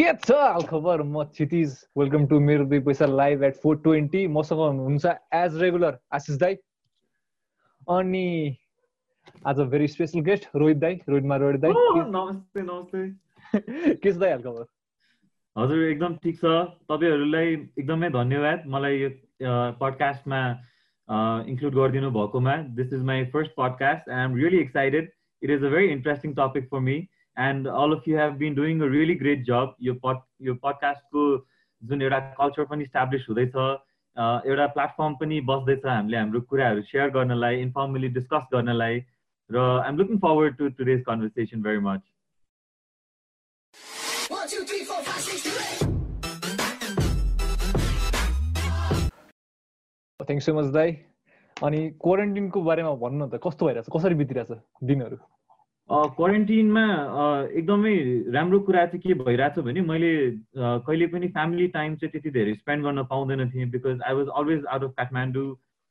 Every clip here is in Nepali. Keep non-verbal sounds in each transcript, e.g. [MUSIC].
के छ हाल खबर म क्षितिज वेलकम टु मेरो दुई पैसा लाइभ एट फोर ट्वेन्टी मसँग हुनुहुन्छ एज रेगुलर आशिष दाई अनि आज भेरी स्पेसल गेस्ट रोहित दाई रोहित रोहित दाई नमस्ते नमस्ते के छ दाई हाल खबर हजुर एकदम ठिक छ। तपाईँहरूलाई एकदमै धन्यवाद। मलाई यो पडकास्टमा इन्क्लुड गरिदिनु भएकोमा। This is my first podcast I am really excited it is a very interesting topic for me and all of you have been doing a really great job यो पड यो पडकास्टको जुन एउटा कल्चर पनि इस्टाब्लिस हुँदैछ एउटा प्लेटफर्म पनि बस्दैछ हामीले हाम्रो कुराहरू सेयर गर्नलाई इन्फर्मली डिस्कस गर्नलाई र I'm looking forward to today's conversation very much thank so much दाई अनि क्वारेन्टिनको बारेमा भन्नु त कस्तो भइरहेछ? कसरी बितिरहेछ दिनहरू? क्वारेन्टिनमा एकदमै राम्रो कुरा चाहिँ के भइरहेछ भने मैले कहिले पनि फ्यामिली टाइम चाहिँ त्यति धेरै स्पेन्ड गर्न पाउँदैन थिएँ because I was always out of Kathmandu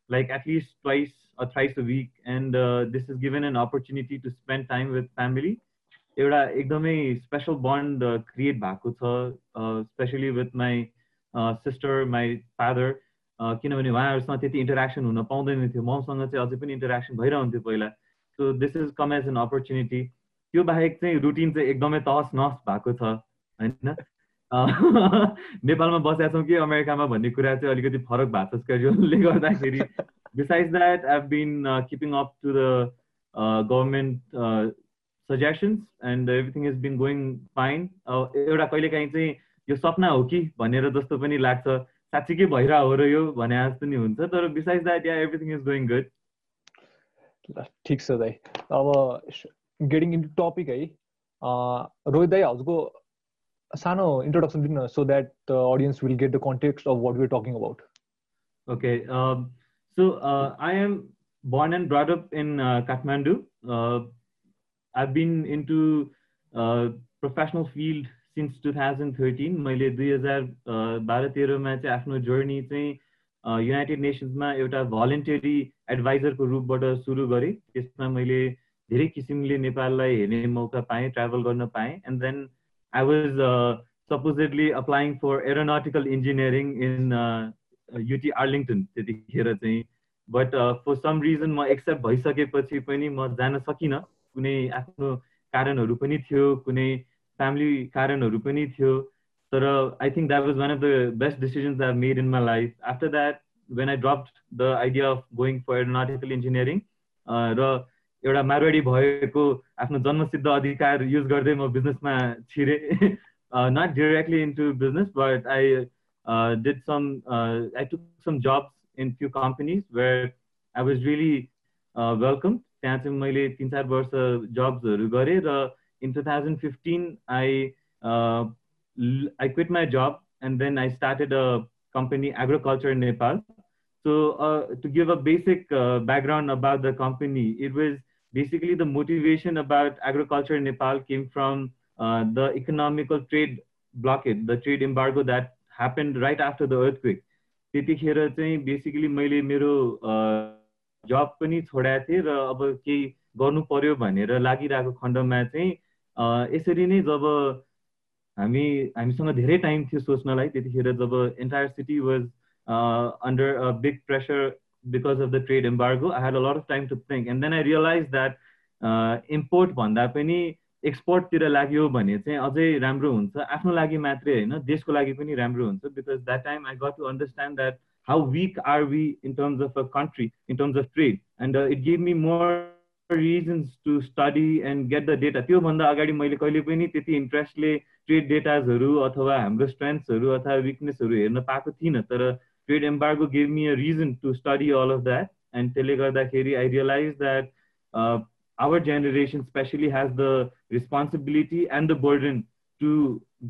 like at least twice thrice a week and this is given an opportunity to spend time with family एउटा एकदमै स्पेसल बन्ड क्रिएट भएको छ especially with my sister my father किनभने उहाँहरूसँग त्यति इन्टरेक्सन हुन पाउँदैन थियो। मसँग चाहिँ अझै पनि इन्टरेक्सन भइरहन्थ्यो पहिला। So this is come as an opportunity त्यो बाहेक चाहिँ रुटिन चाहिँ एकदमै तहस नहस भएको छ होइन? [LAUGHS] नेपालमा बसेका छौँ कि अमेरिकामा भन्ने कुरा चाहिँ अलिकति फरक भएको छ स्केड्युलले गर्दाखेरि। Besides that I been keeping up to the government suggestions and everything is been going fine एउटा कहिलेकाहीँ चाहिँ यो सपना हो कि भनेर जस्तो पनि लाग्छ। साँच्चीकै भइरह हो र यो भने जस्तो नि हुन्छ। तर besides that yeah everything is going good ठिक छ दाइ अब गेटिङ इन्टु टपिक है रोहित दाई हजुरको सानो इन्ट्रोडक्सन दिनु so that the audience will get the context of what we talking about okay so I am born and brought up in uh, Kathmandu. Uh, I've been into uh, professional field since 2013. मैले दुई हजार बाह्र तेह्रमा चाहिँ आफ्नो जर्नी चाहिँ युनाइटेड नेसन्समा एउटा भलन्टियरी एडभाइजरको रूपबाट सुरु गरेँ। त्यसमा मैले धेरै किसिमले नेपाललाई हेर्ने मौका पाएँ ट्राभल गर्न पाएँ। And then I was supposedly applying for aeronautical engineering in UT Arlington त्यतिखेर चाहिँ। बट फर सम रिजन म एक्सेप्ट भइसकेपछि पनि म जान सकिनँ। कुनै आफ्नो कारणहरू पनि थियो कुनै फ्यामिली कारणहरू पनि थियो। So I think that was one of the best decisions I've made in my life. After that, when I dropped the idea of going for aeronautical engineering, र एउटा मारवाडी भएको आफ्नो जन्मसिद्ध अधिकार युज गर्दै म बिजनेसमा छिरेँ not directly into business, but I uh, did some, uh, I took some jobs in few companies where I was really uh, welcomed. त्यहाँ चाहिँ मैले तिन चार वर्ष जब्सहरू गरेँ र in two thousand fifteen I I quit my job and then I started a company, Agriculture in Nepal. So uh, to give a basic uh, background about the company, it was basically the motivation about agriculture in Nepal came from uh, the economical trade blockade, the trade embargo that happened right after the earthquake. त्यतिखेर चाहिँ बेसिकली मैले मेरो जब पनि छोडाएको थिएँ र अब केही गर्नु पर्यो भनेर लागिरहेको खण्डमा चाहिँ यसरी नै जब हामी हामीसँग धेरै टाइम थियो सोच्नलाई त्यतिखेर जब entire city was under a big pressure because of the trade embargo I had a lot of time to think and then I realize that import भन्दा पनि एक्सपोर्टतिर लाग्यो भने चाहिँ अझै राम्रो हुन्छ। आफ्नो लागि मात्रै होइन देशको लागि पनि राम्रो हुन्छ because that time I got to understand that how weak are we in terms of a country in terms of trade and it give me more reasons to study and get the data त्योभन्दा अगाडि मैले कहिले पनि त्यति इन्ट्रेस्टले ट्रेड डेटाजहरू अथवा हाम्रो स्ट्रेन्थ्सहरू अथवा विकनेसहरू हेर्न पाएको थिइनँ तर trade embargo give me a reason to study all of that and त्यसले गर्दाखेरि I realize that our generation especially has the responsibility and the burden to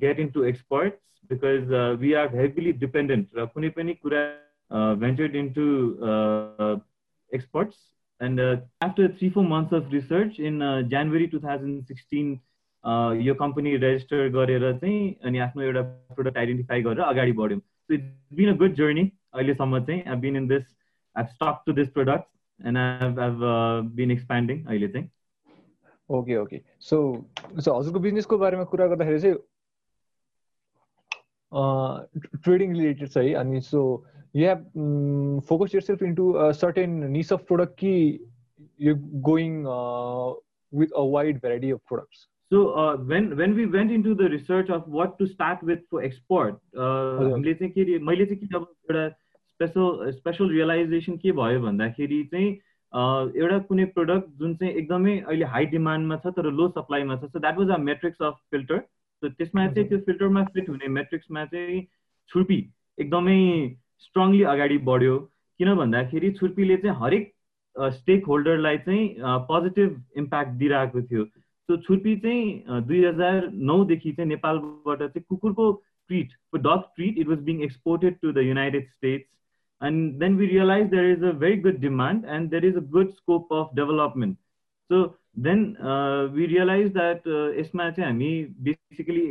get into experts because we are heavily dependent र कुनै पनि कुरा ventured into experts and after three four months of research in January two thousand sixteen यो कम्पनी रेजिस्टर गरेर चाहिँ अनि आफ्नो एउटा प्रोडक्ट आइडेन्टिफाई गरेर अगाडि बढ्यौँ. So it's been a good journey अहिलेसम्म चाहिँ. I been in this I stuck to this product and I have been expanding अहिले चाहिँ. ओके ओके सो सो हजुरको बिजनेसको बारेमा कुरा गर्दाखेरि चाहिँ ट्रेडिङ रिलेटेड छ है। अनि so you have um, focused yourself into a certain niche of product key you're going uh, with a wide variety of products so uh, when when we went into the research of what to start with for export हामीले चाहिँ के मैले चाहिँ के अब एउटा स्पेसल स्पेसल रियलाइजेसन के भयो भन्दाखेरि चाहिँ एउटा कुनै प्रडक्ट जुन चाहिँ एकदमै अहिले हाई डिमान्डमा छ तर लो सप्लाईमा छ so that was a matrix of filter so त्यसमा चाहिँ त्यो फिल्टरमा फिट हुने मेट्रिक्समा चाहिँ छुर्पी एकदमै स्ट्रङली अगाडि बढ्यो। किन भन्दाखेरि छुर्पीले चाहिँ हरेक स्टेक होल्डरलाई चाहिँ पोजिटिभ इम्प्याक्ट दिइरहेको थियो। सो छुर्पी चाहिँ दुई हजार नौदेखि चाहिँ नेपालबाट चाहिँ कुकुरको treat dog treat it was being exported to the United States and then we realize there is a very good demand and there is a good scope of development so then we realize that यसमा चाहिँ हामी बेसिकली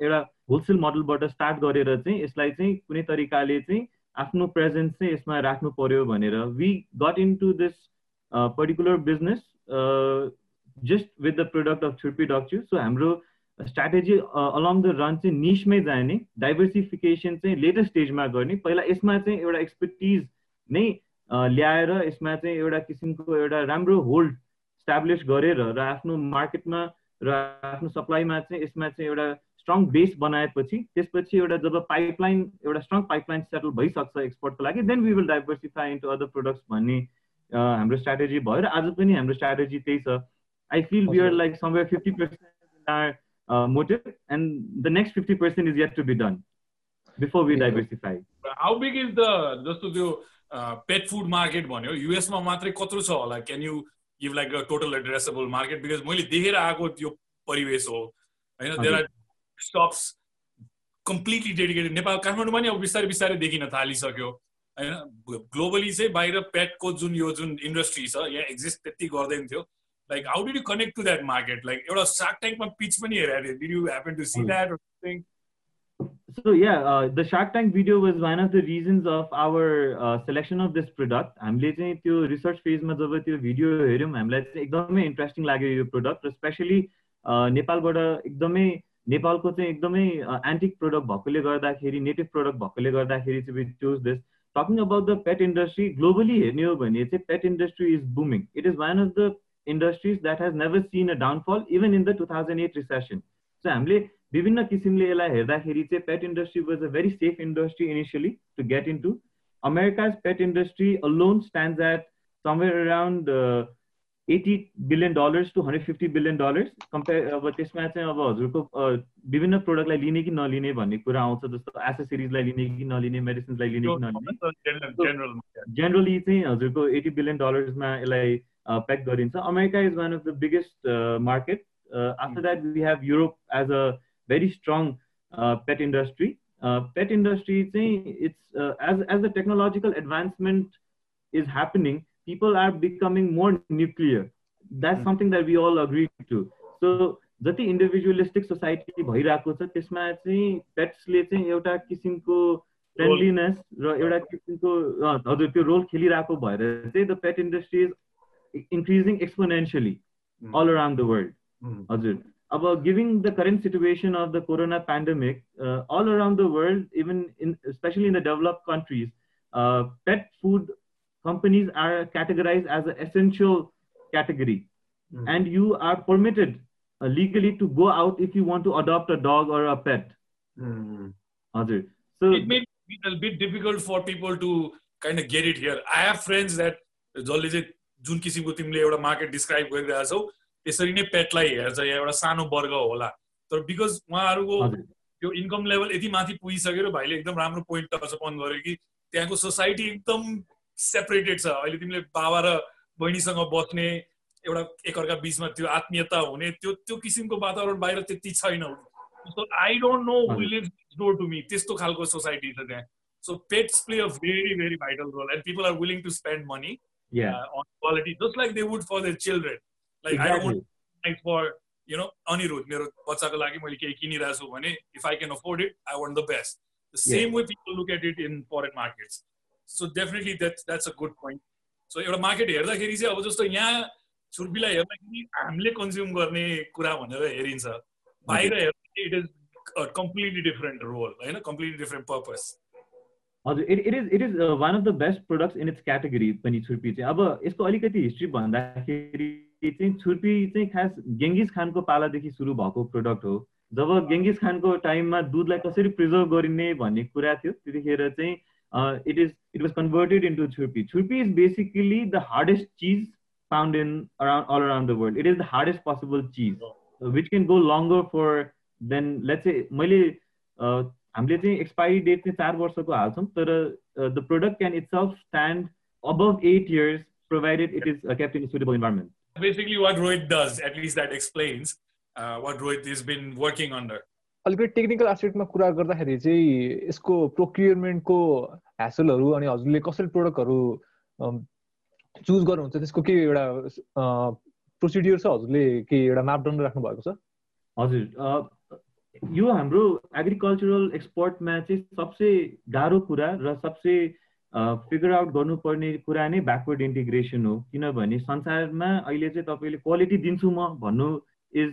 एउटा होलसेल मोडलबाट स्टार्ट गरेर चाहिँ यसलाई चाहिँ कुनै तरिकाले चाहिँ आफ्नो प्रेजेन्स चाहिँ यसमा राख्नु पर्यो भनेर we got into this particular business just with the product of chhurpi Dakchu so हाम्रो स्ट्राटेजी अलङ द रन चाहिँ निसमै जाने डाइभर्सिफिकेसन चाहिँ लेटेस्ट स्टेजमा गर्ने पहिला यसमा चाहिँ एउटा एक्सपर्टिज नै ल्याएर यसमा चाहिँ एउटा किसिमको एउटा राम्रो होल्ड स्ट्याब्लिस गरेर र आफ्नो मार्केटमा र आफ्नो सप्लाईमा चाहिँ यसमा चाहिँ एउटा स्ट्रङ बेस बनाएपछि त्यसपछि एउटा जब पाइपलाइन एउटा स्ट्रङ पाइपलाइन सेटल भइसक्छ एक्सपोर्टको लागि then we will diversify into other products भन्ने हाम्रो स्ट्राटेजी भयो र आज पनि हाम्रो स्ट्राटेजी त्यही छ। I feel we are like somewhere fifty percent our motive and the next fifty percent is yet to be done before we diversify how big is the जस्तो त्यो पेट फुड मार्केट भन्यो युएसमा मात्रै कत्रो छ होला? Can you give like a total addressable market because मैले देखेर आएको त्यो परिवेश हो। होइन there are stops completely dedicated Nepal काठमाडौँमा नि अब बिस्तारै बिस्तारै देखिन थालिसक्यो। होइन? ग्लोबली चाहिँ बाहिर पेटको जुन यो जुन इन्डस्ट्री छ यहाँ एक्जिस्ट त्यति गर्दैन थियो। Like how did you connect to that market like एउटा सार्क ट्याङ्कमा पिच पनि हेरेको did you happen to see that So yeah, uh, the Shark Tank video was one of the reasons of our uh, selection of this product. हामीले चाहिँ त्यो रिसर्च फेजमा जब त्यो भिडियो हेऱ्यौँ हामीलाई चाहिँ एकदमै इन्ट्रेस्टिङ लाग्यो यो प्रोडक्ट र स्पेसली नेपालबाट एकदमै नेपालको चाहिँ एकदमै एन्टिक प्रोडक्ट भएकोले गर्दाखेरि नेटिभ प्रोडक्ट भएकोले गर्दाखेरि चाहिँ we choose this talking about the pet industry globally हेर्ने हो भने चाहिँ pet industry is booming it is one of the industries that has never seen a downfall even in the two thousand eight recession so हामीले विभिन्न किसिमले यसलाई हेर्दाखेरि चाहिँ pet industry was a very safe industry initially to get into America's pet industry alone stand at somewhere around eighty billion dollars two hundred fifty billion dollars compare अब त्यसमा चाहिँ अब हजुरको विभिन्न प्रोडक्टलाई लिने कि नलिने भन्ने कुरा आउँछ जस्तो एसेसरिजलाई लिने कि नलिने मेडिसिन्सलाई लिने कि नलिने। जेनरली चाहिँ हजुरको एटी बिलियन डलर्समा यसलाई प्याक गरिन्छ। America is one of the biggest market after that we have Europe as a very strong pet industry pet industry चाहिँ it's as as the technological advancement is happening people are becoming more nuclear. That's mm. something that we all agree to. So जति इन्डिभिजुअलिस्टिक सोसाइटी भइरहेको छ त्यसमा चाहिँ पेट्सले चाहिँ एउटा किसिमको फ्रेन्डलिनेस र एउटा किसिमको हजुर त्यो रोल खेलिरहेको भएर चाहिँ the pet industry is increasing exponentially all around the world हजुर अब giving the current situation of the corona pandemic all around the world even in especially in the develop countries pet food companies are categorized as an essential category mm. and you are permitted uh, legally to go out if you want to adopt a dog or a pet mm. so it may be a bit difficult for people to kind of get it here i have friends that जसले चाहिँ जुन किसिमको तिमीले एउटा मार्केट डिस्क्राइब गरिरहेछौ त्यसरी नै पेटलाई हेर्छ या एउटा सानो वर्ग होला तर बिकज उहाँहरूको त्यो इन्कम लेभल यति माथि पुगिसक्यो र भाइले एकदम राम्रो पोइन्ट टच अन गर्यो कि त्यहाँको सोसाइटी एकदम सेपरेटेड छ। अहिले तिमीले बाबा र बहिनीसँग बस्ने एउटा एकअर्का बिचमा त्यो आत्मीयता हुने त्यो त्यो किसिमको वातावरण बाहिर त्यति छैन so I don't know will door to me त्यस्तो खालको सोसाइटी छ त्यहाँ। So pets play a very very vital role and people are willing to spend money on quality just like they would for their children like I don't like for you know Anirudh मेरो बच्चाको लागि मैले केही किनिरहेको छु भने if I can afford it I want the best the same way people look at it in foreign markets so definitely that that's a good point so एउटा मार्केट हेर्दाखेरि चाहिँ अब जस्तो यहाँ छुर्पीलाई हेर्दाखेरि हामीले कन्ज्युम गर्ने कुरा भनेर हेरिन्छ। बाहिर हेर्दाखेरि it is completely different role होइन? कम्प्लिटली डिफरेन्ट पर्पज हजुर it it is it is one of the best products in its category पनि छुर्पी चाहिँ। अब यसको अलिकति हिस्ट्री भन्दाखेरि चाहिँ छुर्पी चाहिँ खास गेङ्गिस खानको पालादेखि सुरु भएको प्रोडक्ट हो। जब गेङ्गिस खानको टाइममा दुधलाई कसरी प्रिजर्भ गरिने भन्ने कुरा थियो त्यतिखेर चाहिँ It is it was converted into chhurpi chhurpi is basically the hardest cheese found in around all around the world. It is the hardest possible cheese, which can go longer for than let's say मैले हामीले चाहिँ एक्सपायरी डेट चाहिँ चार वर्षको हाल्छौँ तर the product can itself stand above eight years provided it is uh, kept in a suitable environment. Basically, what Rohit does, at least that explains uh, what Rohit has been working under. अलिकति टेक्निकल एस्पेक्टमा कुरा गर्दाखेरि चाहिँ यसको प्रोक्युरमेन्टको ह्यासलहरू अनि हजुरले कसरी प्रोडक्टहरू चुज गर्नुहुन्छ? त्यसको के एउटा प्रोसिडियर छ हजुरले? के एउटा मापदण्ड राख्नु भएको छ? हजुर यो हाम्रो एग्रिकल्चरल एक्सपोर्टमा चाहिँ सबसे गाह्रो कुरा र सबसे फिगर आउट गर्नुपर्ने कुरा नै ब्याकवर्ड इन्टिग्रेसन हो। किनभने संसारमा अहिले चाहिँ तपाईँले क्वालिटी दिन्छु म भन्नु इज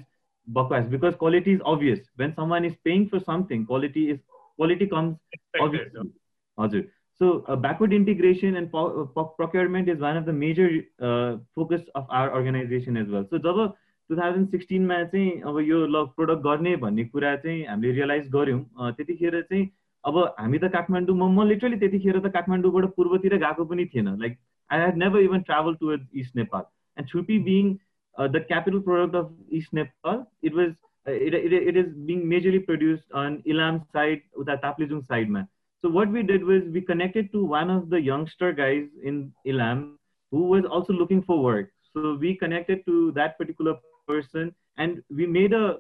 बकवास। Because quality is obvious when someone is paying for something quality is quality comes obvious हजुर। So uh, backward integration and procurement is one of the major uh, focus of our organization as well. So जब 2016मा चाहिँ अब यो ल प्रोडक्ट गर्ने भन्ने कुरा चाहिँ हामीले रियलाइज गऱ्यौँ त्यतिखेर चाहिँ अब हामी त काठमाडौँ म लिटरली त्यतिखेर त काठमाडौँबाट पूर्वतिर गएको पनि थिएन। Like I have never even travel towards east Nepal and chhurpi being the capital product of east Nepal it was it is being majorly produced on Ilam side उता ताप्लेजुङ साइडमा So what we did was we connected to one of the youngster guys in Ilam who was also looking for work. So we connected to that particular person and we made a,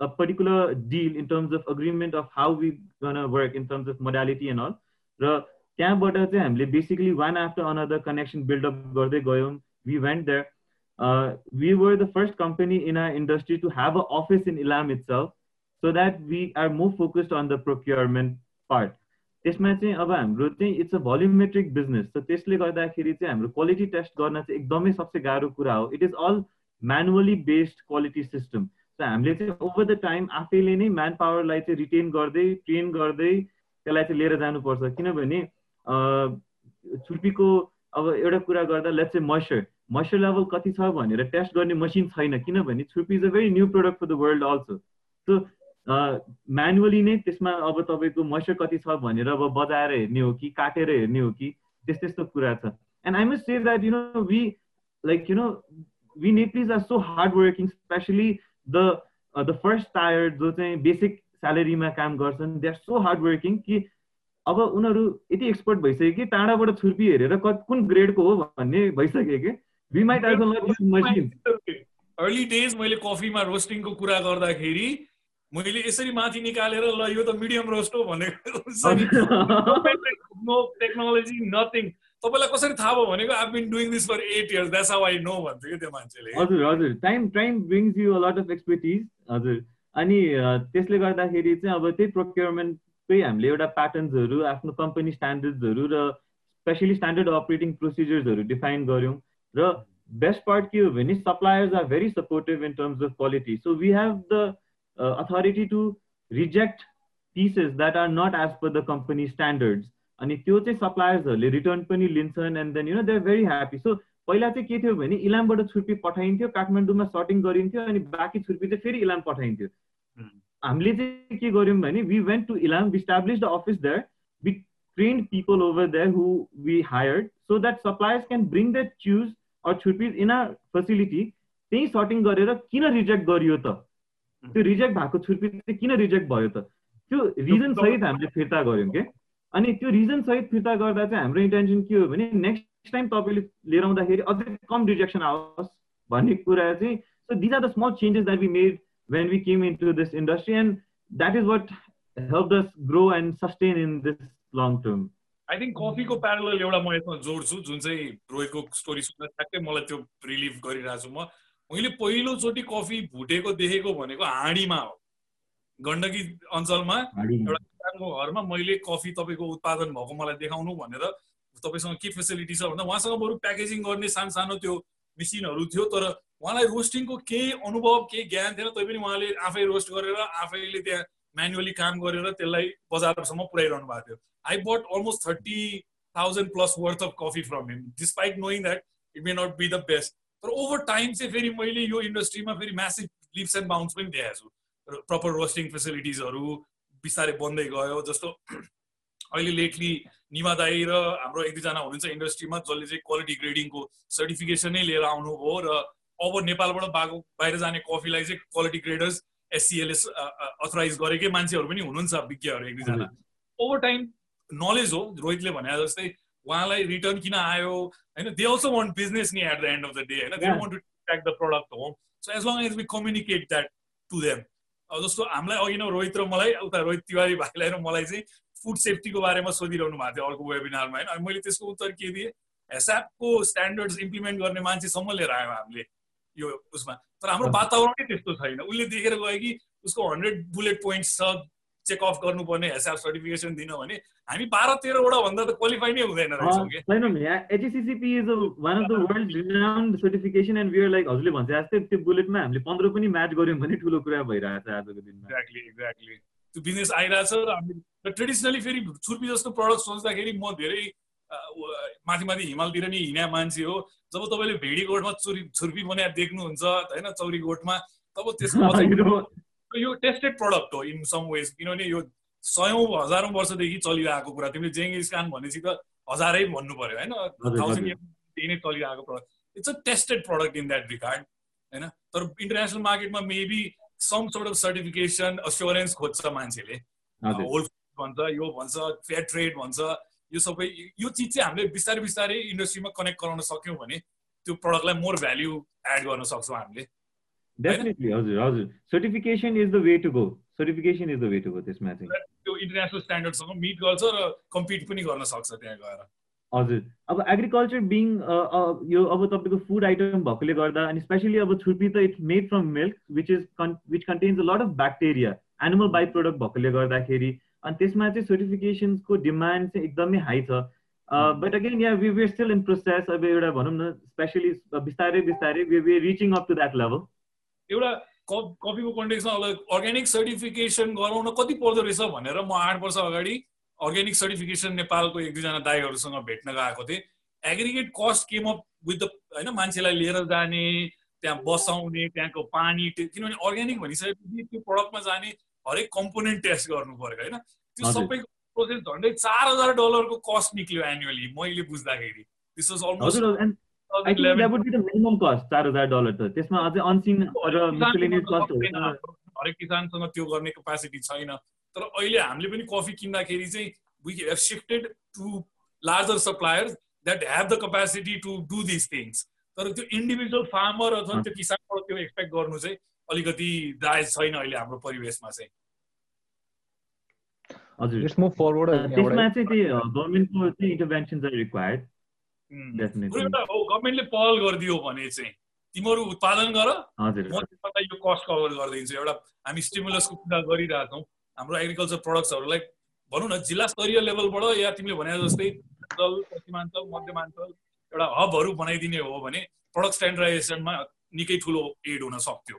a particular deal in terms of agreement of how we gonna work in terms of modality and all. र त्यहाँबाट चाहिँ हामीले basically one after another connection build up गर्दै गयौँ we went there we were the first company in our industry to have a office in Ilam itself so that we are more focused on the procurement part. त्यसमा चाहिँ अब हाम्रो चाहिँ it's a volumetric business so त्यसले गर्दाखेरि चाहिँ हाम्रो क्वालिटी टेस्ट गर्न चाहिँ एकदमै सबसे गाह्रो कुरा हो। It is all manually based quality system so हामीले चाहिँ ओभर द टाइम आफैले नै म्यान पावरलाई चाहिँ रिटेन गर्दै ट्रेन गर्दै त्यसलाई चाहिँ लिएर जानुपर्छ। किनभने छुर्पीको अब एउटा कुरा गर्दा लेट्स चाहिँ मोइस्चर मोइस्चर लेभल कति छ भनेर टेस्ट गर्ने मसिन छैन। किनभने chhurpi is a very new product for the world also so manually नै त्यसमा अब तपाईँको मोइस्चर कति छ भनेर अब बजाएर हेर्ने हो कि काटेर हेर्ने हो कि त्यस्तो त्यस्तो कुरा छ। And I must say that you know we like you know we Nepalese are so hard working especially the the first tier जो चाहिँ बेसिक स्यालेरीमा काम गर्छन् they are so hard working कि अब उनीहरू यति एक्सपर्ट भइसक्यो कि टाढाबाट छुर्पी हेरेर कुन ग्रेडको हो भन्ने भइसक्यो कि वी माइट अर्ली डेज मैले कफीमा रोस्टिङको कुरा गर्दाखेरि मैले यसरी माथि निकालेर ल यो त मिडियम रोस्ट हो भनेको नो टेक्नोलोजी नथिङ तपाईँलाई कसरी थाहा भयो भनेको I been doing this for eight years that's how I know भन्थ्यो कि त्यो मान्छेले। हजुर हजुर। Time time brings you lot of expertise हजुर। अनि त्यसले गर्दाखेरि चाहिँ अब त्यही प्रोक्योरमेन्टकै हामीले एउटा प्याटर्न्सहरू आफ्नो कम्पनी स्ट्यान्डर्ड्सहरू र स्पेसली स्ट्यान्डर्ड अपरेटिङ प्रोसिजर्सहरू डिफाइन गऱ्यौँ। र बेस्ट पार्ट के हो भने suppliers are very supportive in terms of quality so we have the uh, authority to reject pieces that are not as per the company standards. अनि त्यो चाहिँ सप्लायर्सहरूले रिटर्न पनि लिन्छन् and then you know they're very happy so पहिला चाहिँ के थियो भने इलामबाट छुर्पी पठाइन्थ्यो काठमाडौँमा सर्टिङ गरिन्थ्यो अनि बाँकी छुर्पी चाहिँ फेरि इलाम पठाइन्थ्यो हामीले चाहिँ के गर्यौँ भने we went to Ilam we establish the office there we trained people over there who we hired so that suppliers can bring that chews or chhurpis in our facility त्यही सर्टिङ गरेर किन रिजेक्ट गरियो त त्यो रिजेक्ट भएको छुर्पी चाहिँ किन रिजेक्ट भयो त? त्यो रिजन सहित हामीले फिर्ता गऱ्यौँ क्या अनि त्यो रिजन सहित फिर्ता गर्दा चाहिँ हाम्रो इन्टेन्सन के हो भने नेक्स्ट टाइम तपाईँले लिएर आउँदाखेरि अझै कम रिजेक्सन आओस् भन्ने कुरा चाहिँ so these are the small changes that be made when we came into this industry and that is what help us grow and sustain in this long term I think कफीको प्यारल एउटा म यसमा जोड्छु जुन चाहिँ रोहितको स्टोरी सुन्दा ठ्याक्कै मलाई त्यो रिलिभ गरिरहेको छु म। मैले पहिलोचोटि कफी भुटेको देखेको भनेको हाँडीमा हो। गण्डकी अञ्चलमा एउटा किसानको घरमा मैले कफी तपाईँको उत्पादन भएको मलाई देखाउनु भनेर तपाईँसँग के फेसिलिटी छ भन्दा उहाँसँग बरु प्याकेजिङ गर्ने सानो सानो त्यो मेसिनहरू थियो तर उहाँलाई रोस्टिङको केही अनुभव केही ज्ञान थिएन तैपनि उहाँले आफै रोस्ट गरेर आफैले त्यहाँ म्यानुअली काम गरेर त्यसलाई बजारसम्म पुऱ्याइरहनु भएको थियो। I bought almost thirty thousand plus worth of coffee from him despite knowing that it may not be the best तर ओभर टाइम चाहिँ फेरि मैले यो इन्डस्ट्रीमा फेरि म्यासिभ लिप्स एन्ड बााउन्स पनि देखाएको छु। प्रपर रोस्टिङ फेसिलिटिजहरू बिस्तारै बन्दै गयो जस्तो [CLEARS THROAT] अहिले लेटली निमा दाई र हाम्रो एक दुईजना हुनुहुन्छ इन्डस्ट्रीमा जसले चाहिँ क्वालिटी ग्रेडिङको सर्टिफिकेसनै लिएर आउनुभयो र अब नेपालबाट बाको बाहिर जाने कफीलाई चाहिँ क्वालिटी ग्रेडर्स एससिएलएस अथराइज गरेकै मान्छेहरू पनि हुनुहुन्छ विज्ञहरू एक दुईजना ओभर टाइम नलेज हो रोहितले भने जस्तै उहाँलाई रिटर्न किन आयो? होइन दे अल्सो वान्ट बिजनेस नि at the end of the day होइन? They want to track the product home so as long as we communicate that to them जस्तो हामीलाई अघि नै रोहित र मलाई उता रोहित तिवारी भाइलाई र मलाई चाहिँ फुड सेफ्टीको बारेमा सोधिरहनु भएको थियो अर्को वेबिनारमा होइन? मैले त्यसको उत्तर के दिएँ? हेसापको स्ट्यान्डर्ड्स इम्प्लिमेन्ट गर्ने मान्छेसम्म लिएर आयौँ हामीले। यो उसमा। तर हाम्रो वातावरणै त्यस्तो छैन। उसले देखेर गयो कि उसको हन्ड्रेड बुलेट पोइन्ट्स छ चेक अफ गर्नुपर्ने हेसाब सर्टिफिकेसन दिन भने हामी बाह्र तेह्रवटा भन्दा त क्वालिफाई नै हुँदैन लाइक हजुरले भन्छ जस्तै त्यो बुलेटमा हामीले पन्ध्र पनि म्याच गऱ्यौँ भने ठुलो कुरा भइरहेको छ आजको दिनमा। एक्ज्याक्टली एक्ज्याक्टली त्यो बिजनेस आइरहेछ र हामीले ट्रेडिसनली फेरि छुर्पी जस्तो प्रडक्ट सोच्दाखेरि म धेरै माथि माथि हिमालतिर नि हिँड्या मान्छे हो। जब तपाईँले भेडी गोठमा चुरी छुर्पी बनाएर देख्नुहुन्छ होइन चौरी गोठमा तब त्यसको [LAUGHS] यो टेस्टेड प्रडक्ट हो इन सम वेज किनभने यो सयौँ हजारौँ वर्षदेखि चलिरहेको कुरा। तिमीले जेङ्गिस खान भनेपछि त हजारै भन्नु पर्यो होइन? थाउजन्ड नै चलिरहेको product it's a tested product in that regard होइन? तर इन्टरनेसनल मार्केटमा maybe some sort of certification assurance खोज्छ मान्छेले। होल भन्छ यो भन्छ फेयर ट्रेड भन्छ यो सबै यो चिज चाहिँ हामीले बिस्तारै बिस्तारै इन्डस्ट्रीमा कनेक्ट गराउन सक्यौँ भने त्यो प्रडक्टलाई मोर भ्याल्यु एड गर्न सक्छौँ हामीले। डेफिनेटली हजुर हजुर certification is the way to go certification is the way to go त्यसमा चाहिँ त्यो इन्टरनेसनल स्ट्यान्डर्डसँग मिट गर्छ र कम्पिट पनि गर्न सक्छ त्यहाँ गएर। हजुर अब एग्रिकल्चर बिङ यो अब तपाईँको फुड आइटम भएकोले गर्दा अनि स्पेसली अब छुर्पी त it's made from milk which is which contains a lot of bacteria animal byproduct भएकोले गर्दाखेरि। अनि त्यसमा चाहिँ सर्टिफिकेसन्सको डिमान्ड चाहिँ एकदमै हाई छ। But again yeah we we're still in process अब एउटा भनौँ न स्पेसली बिस्तारै बिस्तारै we we're reaching up to that level एउटा कप कफीको कन्टेक्समा अर्ग्यानिक सर्टिफिकेसन गराउन कति पर्दो रहेछ भनेर म आठ वर्ष अगाडि अर्ग्यानिक सर्टिफिकेसन नेपालको एक दुईजना दाईहरूसँग भेट्न गएको थिएँ। Aggregate cost came up with the होइन मान्छेलाई लिएर जाने त्यहाँ बसाउने त्यहाँको पानी किनभने अर्ग्यानिक भनिसकेपछि त्यो प्रडक्टमा जाने हरेक कम्पोनेन्ट टेस्ट गर्नु पऱ्यो होइन? त्यो सबैको प्रोसेस झन्डै चार हजार डलरको कस्ट निक्ल्यो एनुअली मैले बुझ्दाखेरि। दिस वाज अलमोस्ट त्यसमा अझै अनसिन हरेक किसानसँग त्यो गर्ने क्यापासिटी छैन। तर अहिले हामीले पनि कफी किन्दाखेरि चाहिँ we have shifted to larger suppliers that have the capacity to do this things तर त्यो इन्डिभिजुअल फार्मर अथवा त्यो किसानबाट त्यो एक्सपेक्ट गर्नु चाहिँ अलिकति जायज छैन अहिले हाम्रो परिवेशमा चाहिँ। हजुर। त्यसमा चाहिँ गभर्मेन्टको चाहिँ इन्टरभेन्सन चाहिँ रिक्वायर्ड गभर्मेन्टले पहल गरिदियो भने चाहिँ तिमीहरू उत्पादन गर। म तिमीलाई यो कस्ट कभर गरिदिन्छु। एउटा हामी स्टिमुलसको कुरा गरिरहेछौँ। हाम्रो एग्रिकल्चर प्रडक्ट्सहरूलाई भनौँ न जिल्ला स्तरीय लेभलबाट या तिमीले भने जस्तै पश्चिमाञ्चल मध्यमाञ्चल एउटा हबहरू बनाइदिने हो भने प्रडक्ट स्ट्यान्डर्डाइजेसनमा निकै ठुलो एड हुन सक्थ्यो।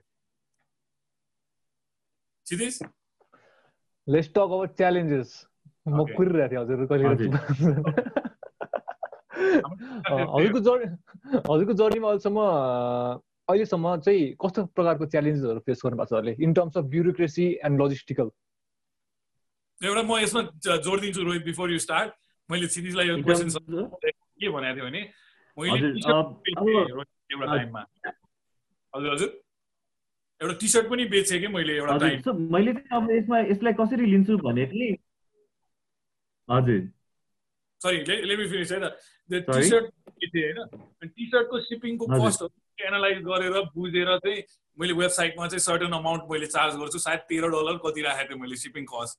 Kshitij let's talk about challenges म कुरिरहेको थिएँ हजुर कहिले [LAUGHS] [LAUGHS] हजुरको जर्नी हजुरको जर्नीमा अहिलेसम्म अहिलेसम्म चाहिँ कस्तो प्रकारको च्यालेन्जेसहरू फेस गर्नु भएको छ अहिले? In terms of bureaucracy and logistical एउटा म यसमा जोड दिन्छु रोहित बिफोर यु स्टार्ट मैले क्षितिजलाई यो क्वेसन के भनेको थिएँ भने मैले एउटा टाइममा। हजुर हजुर। एउटा टी सर्ट पनि बेचेँ कि मैले एउटा टाइम। मैले चाहिँ अब यसमा यसलाई कसरी लिन्छु भने चाहिँ हजुर। सरी लेट मी फिनिस है त टी सर्ट होइन टी सर्टको सिपिङको कस्टहरू एनालाइज गरेर बुझेर चाहिँ मैले वेबसाइटमा चाहिँ सर्टन अमाउन्ट मैले चार्ज गर्छु। सायद तेह्र डलर कति राखेको थिएँ मैले सिपिङ कस्ट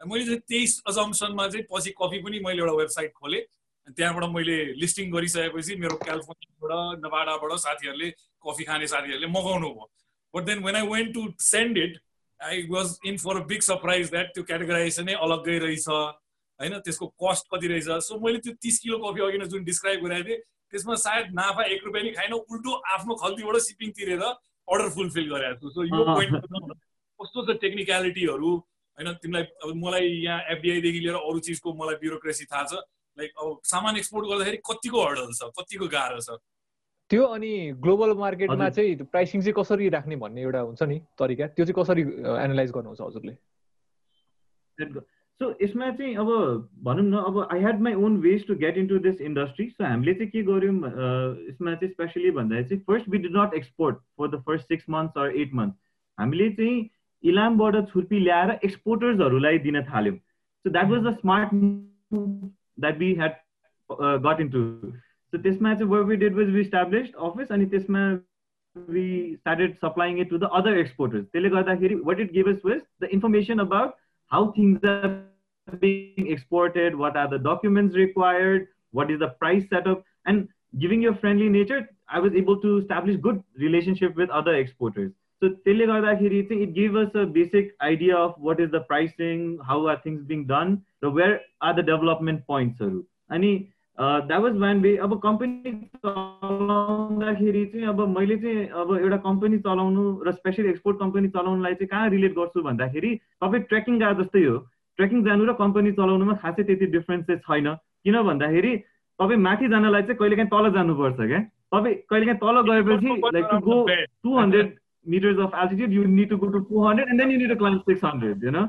मैले चाहिँ त्यही अजम्सनमा चाहिँ पछि कफी पनि मैले एउटा वेबसाइट खोलेँ। त्यहाँबाट मैले लिस्टिङ गरिसकेपछि मेरो क्यालिफोर्नियाबाट नवाडाबाट साथीहरूले कफी खाने साथीहरूले मगाउनु भयो। But then when I went to send it I was in for a big surprise that त्यो क्याटेगराइजेसनै अलग्गै रहेछ। होइन त्यसको कस्ट कति रहेछ? सो मैले त्यो तिस किलो कफी अघि जुन डिस्क्राइब गरेको थिएँ त्यसमा सायद नाफा एक रुपियाँ नि खाइन उल्टो आफ्नो खल्तीबाट सिपिङ तिरेर अर्डर फुलफिल गरेको छु। सो यो पोइन्ट कस्तो छ टेक्निकलिटीहरू होइन तिमीलाई अब मलाई यहाँ एफडिआईदेखि लिएर अरू चिजको मलाई ब्युरोक्रेसी थाहा छ। लाइक अब सामान एक्सपोर्ट गर्दाखेरि कतिको हर्डल छ कतिको गाह्रो छ? त्यो अनि ग्लोबल मार्केटमा। चाहिँ प्राइसिङ चाहिँ कसरी राख्ने भन्ने एउटा हुन्छ नि तरिका त्यो चाहिँ कसरी एनालाइज गर्नुहुन्छ हजुरले? सो यसमा चाहिँ अब भनौँ न अब I had my own ways to get into this industry so हामीले चाहिँ के गर्यौँ अ, यसमा चाहिँ स्पेसली भन्दाखेरि चाहिँ first we did not export for the first six months or eight month हामीले चाहिँ इलामबाट छुर्पी ल्याएर एक्सपोर्टर्सहरूलाई दिन थाल्यौँ so that was the smart that we had got into so त्यसमा चाहिँ what we did was we established office अनि त्यसमा we started supplying it to the other exporters. त्यसले गर्दाखेरि what it gave us was the information about how things are being exported, what are the documents required, what is the price setup, and giving your friendly nature, I was able to establish good relationship with other exporters. So त्यसले गर्दाखेरि चाहिँ it gave us a basic idea of what is the pricing, how are things being done, so where are the development points हरू अनि द्याट वाज वान वे अब कम्पनी चलाउँदाखेरि चाहिँ अब मैले चाहिँ अब एउटा कम्पनी चलाउनु र स्पेसली एक्सपोर्ट कम्पनी चलाउनुलाई चाहिँ कहाँ रिलेट गर्छु भन्दाखेरि तपाईँ ट्रेकिङ गए जस्तै हो ट्रेकिङ जानु र कम्पनी चलाउनुमा खासै त्यति डिफ्रेन्स चाहिँ छैन। किन भन्दाखेरि तपाईँ माथि जानलाई चाहिँ कहिलेकाहीँ तल जानुपर्छ क्या। तपाईँ कहिलेकाहीँ तल गएपछि like to go to hundred meters of altitude you need to go to two hundred and then you need to climb six hundred होइन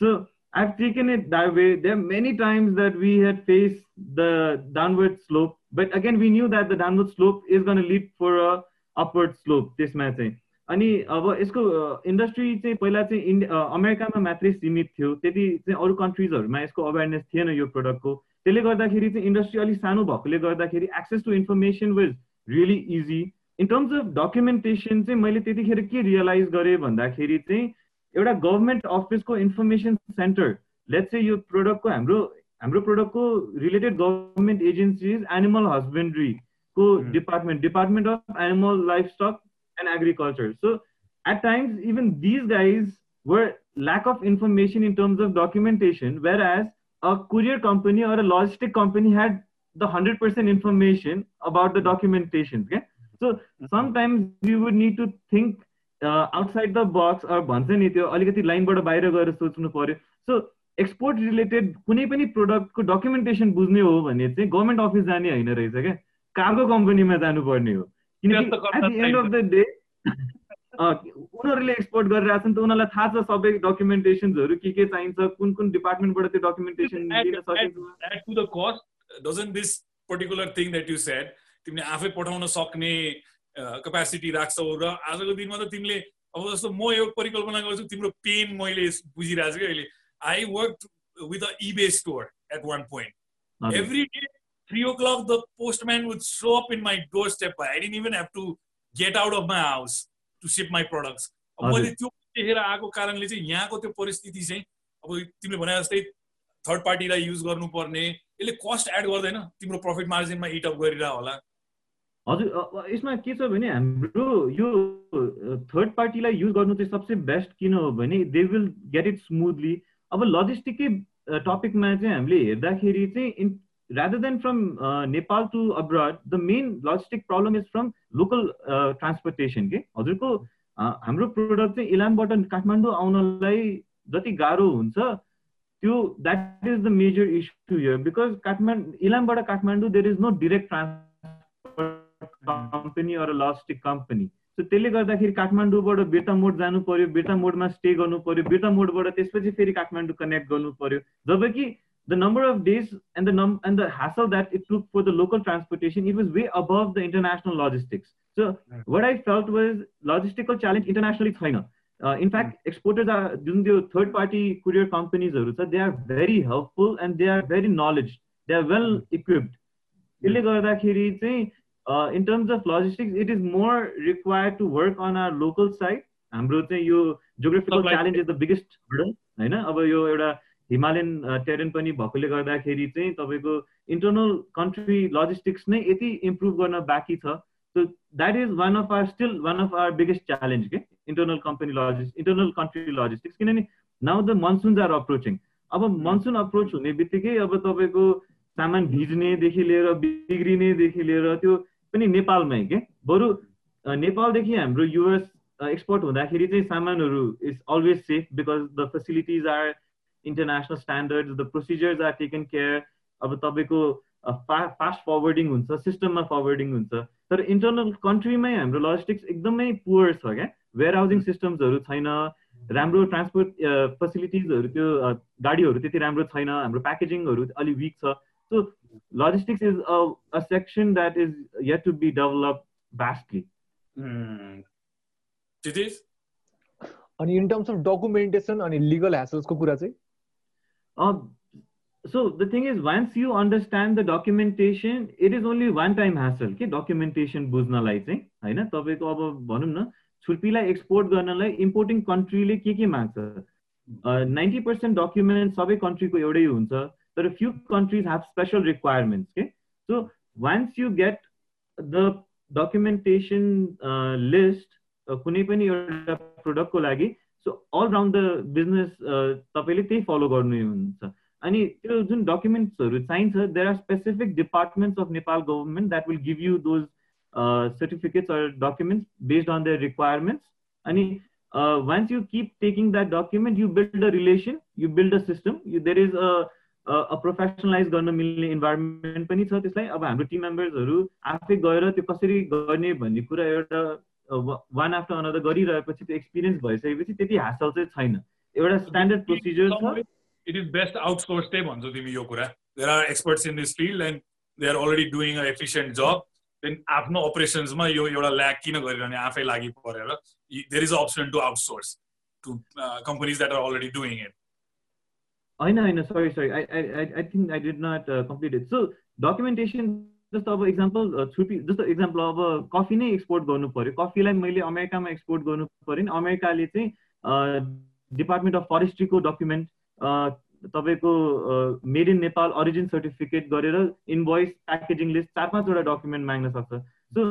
so I have taken it that way there are many times that we have face the downward slope but again we knew that the downward slope is gonna lead for a upward slope त्यसमा चाहिँ अनि अब यसको इन्डस्ट्री चाहिँ पहिला चाहिँ इन्ड अमेरिकामा मात्रै सीमित थियो। त्यति चाहिँ अरू कन्ट्रिजहरूमा यसको अवेरनेस थिएन यो प्रडक्टको त्यसले गर्दाखेरि चाहिँ इन्डस्ट्री अलिक सानो भएकोले गर्दाखेरि access to information was really easy in terms of documentation चाहिँ मैले त्यतिखेर के रियलाइज गरेँ भन्दाखेरि चाहिँ एउटा गभर्मेन्ट अफिसको इन्फर्मेसन सेन्टर लेट्स चाहिँ यो प्रोडक्टको हाम्रो हाम्रो प्रोडक्टको related government agencies animal हस्बेन्ड्रीको department department of animal livestock And agriculture so at times even these guys were lack of information in terms of documentation whereas a courier company or a logistic company had the 100% information about the documentation. Okay? So sometimes you would need to think uh, outside the box or भन्छ नि त्यो अलिकति लाइनबाट बाहिर गएर सोच्नु पर्यो सो एक्सपोर्ट रिलेटेड कुनै पनि प्रोडक्टको डकुमेन्टेसन बुझ्ने हो भने चाहिँ गभर्मेन्ट अफिस जाने होइन रहेछ क्या कार्गो कम्पनीमा जानुपर्ने हो किनकि at the end of the day उनीहरूले एक्सपोर्ट गरिरहेको छ नि त उनीहरूलाई थाहा छ सबै डकुमेन्टेसन्सहरू के के चाहिन्छ कुन कुन डिपार्टमेन्टबाट त्यो डकुमेन्टेसन सकिन्छ। to the cost, doesn't this particular thing that you said, तिमीले आफै पठाउन सक्ने कपेसिटी राख्छौ र आजको दिनमा त तिमीले अब जस्तो म यो परिकल्पना गर्छु तिम्रो पेन मैले बुझिरहेको छु कि अहिले। I work with a eBay store at one point every day, three o'clock, the postman would show up in my doorstep. I didn't even have to get out of my house to ship my products. मैले त्यो देखेर आएको कारणले चाहिँ यहाँको त्यो परिस्थिति चाहिँ अब तिमीले भने जस्तै थर्ड पार्टीलाई युज गर्नुपर्ने। यसले कस्ट एड गर्दैन। तिम्रो प्रफिट मार्जिनमा इट अप गरिरह होला। हजुर यसमा के छ भने हाम्रो यो थर्ड पार्टीलाई युज गर्नु चाहिँ सबसे बेस्ट किन हो भने they will get it smoothly अब लजिस्टिकै टपिकमा चाहिँ हामीले हेर्दाखेरि चाहिँ rather than from uh, Nepal to abroad, the main logistic problem is from local uh, transportation. के हजुरको uh, हाम्रो प्रोडक्ट चाहिँ इलामबाट काठमाडौँ आउनलाई जति गाह्रो हुन्छ त्यो that is the major issue here because Kathmandu इलामबाट Kathmandu there is no direct company or logistic company so त्यसले गर्दाखेरि काठमाडौँबाट बिर्ता मोड जानु पर्यो बिर्ता मोडमा स्टे गर्नु पर्यो बिर्ता मोडबाट त्यसपछि फेरि काठमाडौँ कनेक्ट गर्नु पर्यो। जबकि the number of days and the num and the hassle that it took for the local transportation, it was way above the international logistics. So what I felt was logistical challenge internationally छैन. Uh, in fact, exporters are doing the third party courier companies, हरू they are very helpful and they are very knowledge. They are well equipped. त्यसले गर्दाखेरि चाहिँ uh, in terms of logistics, it is more required to work on our local side. हाम्रो चाहिँ यो geographical Supply challenge is the biggest hurdle होइन अब यो एउटा हिमालयन टेरेन पनि भएकोले गर्दाखेरि चाहिँ तपाईँको इन्टरनल कन्ट्री लजिस्टिक्स नै यति इम्प्रुभ गर्न बाँकी छ। So that is one of our still one of our biggest challenge के internal company logistic internal country logistics किनभने now the monsoons are approaching अब मनसुन अप्रोच हुने बित्तिकै अब तपाईँको सामान भिज्नेदेखि लिएर बिग्रिनेदेखि लिएर त्यो पनि नेपालमै के बरु नेपालदेखि हाम्रो युएस एक्सपोर्ट हुँदाखेरि चाहिँ सामानहरू is always safe because the facilities are international standard the procedures are taken care अब तपाईँको फा फास्ट फरवर्डिङ हुन्छ सिस्टममा फरवर्डिङ हुन्छ। तर इन्टरनल कन्ट्रीमै हाम्रो लजिस्टिक्स एकदमै पुवर छ क्या। वेयर हाउसिङ सिस्टम्सहरू छैन राम्रो ट्रान्सपोर्ट फेसिलिटिजहरू त्यो गाडीहरू त्यति राम्रो छैन हाम्रो प्याकेजिङहरू अलिक विक छ। So logistics is a section that is yet to be develop vastly अनि इन टर्म्स अफ डकुमेन्टेसन अनि लिगल ह्यासल्सको कुरा चाहिँ? So the thing is once you understand the documentation it is only one time hassle के डकुमेन्टेसन बुझ्नलाई चाहिँ होइन तपाईँको अब भनौँ न छुर्पीलाई एक्सपोर्ट गर्नलाई इम्पोर्टिङ कन्ट्रीले के के माग्छ नाइन्टी पर्सेन्ट डकुमेन्ट सबै कन्ट्रीको एउटै हुन्छ तर few countries have special requirements के so once you get the documentation list कुनै पनि एउटा प्रोडक्टको लागि so all round the business तपाईँले त्यही फलो गर्नु हुन्छ अनि त्यो जुन डकुमेन्ट्सहरू चाहिन्छ there are specific departments of Nepal government that will give you those documents based on their requirements. And uh, once you keep taking that document, you build a relation, you build a system. You, there is a a professionalize गर्न मिल्ने इन्भाइरोमेन्ट पनि छ त्यसलाई अब हाम्रो टिम मेम्बर्सहरू आफै गएर त्यो कसरी गर्ने भन्ने कुरा एउटा वान आफ्टर अनदर गरिरहेपछि त्यो एक्सपिरियन्स भइसकेपछि त्यति हासल चाहिँ छैन। एउटा स्ट्यान्डर्ड प्रोसिजर छ। इट इज बेस्ट आउटसोर्स भन्छौ तिमी यो कुरा। There are experts in this field and they are already doing a efficient job then आफ्नो अपरेसन्समा यो एउटा ल्याक किन गरिरहने आफै लागि परेर there is option to outsource to companies that are already doing it होइन होइन sorry sorry I think I did not complete it so documentation जस्तो अब इक्जाम्पल छुट्टी जस्तो इक्जाम्पल अब कफी नै एक्सपोर्ट गर्नु पऱ्यो कफीलाई मैले अमेरिकामा एक्सपोर्ट गर्नु पऱ्यो नि। अमेरिकाले चाहिँ डिपार्टमेन्ट अफ फरेस्ट्रीको डकुमेन्ट तपाईँको made in Nepal origin certificate गरेर इन्भोइस प्याकेजिङ लिस्ट चार पाँचवटा डकुमेन्ट माग्न सक्छ। So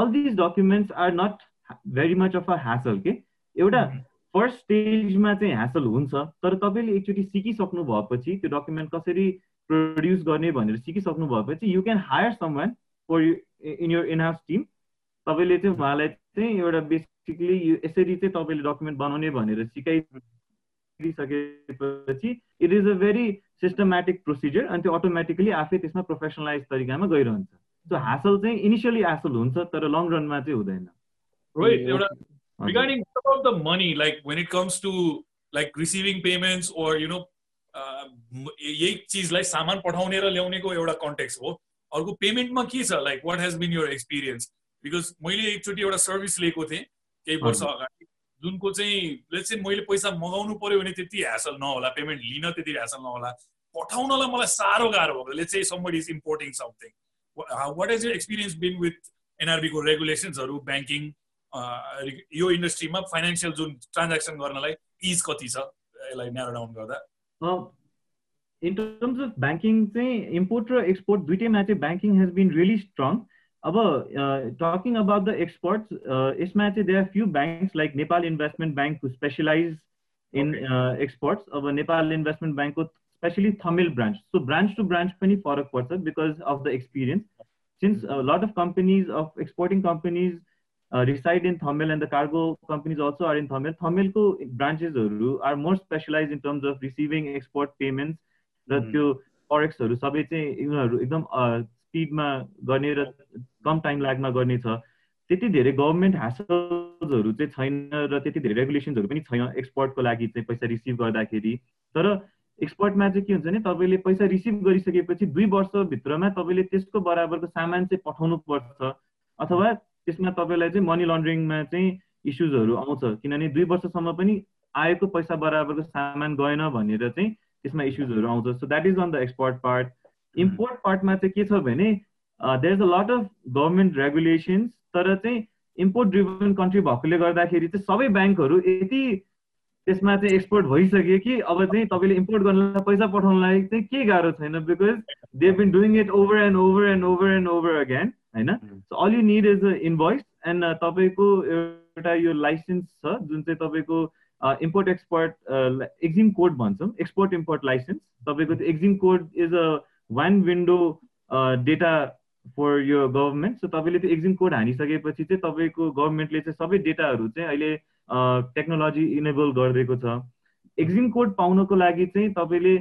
all these documents are not very much of a hassle के एउटा फर्स्ट स्टेजमा चाहिँ ह्यासल हुन्छ तर तपाईँले एकचोटि सिकिसक्नु भएपछि त्यो डकुमेन्ट कसरी प्रड्युस गर्ने भनेर सिकिसक्नु भएपछि you can hire someone for you in your in house team तपाईँले चाहिँ उहाँलाई चाहिँ एउटा बेसिकली यसरी चाहिँ तपाईँले डकुमेन्ट बनाउने भनेर सिकाइ सकेपछि it is a very systematic procedure अनि त्यो अटोमेटिकली आफै त्यसमा प्रोफेसनलाइज तरिकामा गइरहन्छ। सो हासल चाहिँ इनिसियली हासल हुन्छ तर लङ रनमा चाहिँ हुँदैन। Regarding about the money like when it comes to like receiving payments or you know यही चिजलाई सामान पठाउने र ल्याउनेको एउटा कन्टेक्स्ट हो। अर्को पेमेन्टमा के छ? Like what has been your experience because मैले एकचोटि एउटा सर्भिस लिएको थिएँ केही वर्ष अगाडि। जुनको चाहिँ चाहिँ मैले पैसा मगाउनु पर्यो भने त्यति ह्यासल नहोला पेमेन्ट लिन त्यति ह्यासल नहोला। पठाउनलाई मलाई साह्रो गाह्रो भयो लेट्स चाहिँ somebody is importing something what is your experience been with एनआरबीको रेगुलेसन्सहरू ब्याङ्किङ यो इन्डस्ट्रीमा फाइनेन्सियल जुन ट्रान्ज्याक्सन गर्नलाई इज कति छ? यसलाई न्यारो डाउन गर्दा। इन टर्म्स अफ ब्याङ्किङ चाहिँ इम्पोर्ट र एक्सपोर्ट दुइटैमा चाहिँ banking has been really strong अब टकिङ अबाउट द एक्सपर्ट्स यसमा चाहिँ there few banks like Nepal investment bank specialize in exports अब नेपाल इन्भेस्टमेन्ट ब्याङ्कको specially Thamel branch so branch to branch पनि फरक पर्छ because of the experience since lot of companies of exporting companies reside in Thamel and the cargo companies also are in Thamel. Thamelको ब्रान्चेसहरू are more specialize in terms of receiving export payments र त्यो फरेक्सहरू सबै चाहिँ उनीहरू एकदम स्पिडमा गर्ने र कम टाइम लाग्मा गर्ने छ। त्यति धेरै गभर्मेन्ट ह्यासल्सहरू चाहिँ छैन र त्यति धेरै रेगुलेसन्सहरू पनि छैन एक्सपोर्टको लागि चाहिँ पैसा रिसिभ गर्दाखेरि। तर एक्सपोर्टमा चाहिँ के हुन्छ भने तपाईँले पैसा रिसिभ गरिसकेपछि दुई वर्षभित्रमा तपाईँले त्यसको बराबरको सामान चाहिँ पठाउनु पर्छ अथवा त्यसमा तपाईँलाई चाहिँ मनी लन्ड्रिङमा चाहिँ इस्युजहरू आउँछ। किनभने दुई वर्षसम्म पनि आएको पैसा बराबरको सामान गएन भनेर चाहिँ त्यसमा इस्युजहरू आउँछ. So that is on the export part import पार्टमा चाहिँ के छ भने there is a lot of government regulations तर चाहिँ इम्पोर्ट ड्रिभन कन्ट्री भएकोले गर्दाखेरि चाहिँ सबै ब्याङ्कहरू यति त्यसमा चाहिँ एक्सपोर्ट भइसक्यो कि अब चाहिँ तपाईँले इम्पोर्ट गर्नलाई पैसा पठाउनलाई चाहिँ के गाह्रो छैन because they been doing it over and over and over and over again होइन? So all you need is a invoice and तपाईँको एउटा यो लाइसेन्स छ जुन चाहिँ तपाईँको इम्पोर्ट एक्सपोर्ट एक्जिम कोड भन्छौँ। एक्सपोर्ट इम्पोर्ट लाइसेन्स तपाईँको त्यो EXIM code is a one window data for यो गभर्मेन्ट सो तपाईँले त्यो एक्जिम कोड हानिसकेपछि चाहिँ तपाईँको गभर्मेन्टले चाहिँ सबै डेटाहरू चाहिँ अहिले टेक्नोलोजी इनेबल गरिदिएको छ। एक्जिम कोड पाउनको लागि चाहिँ तपाईँले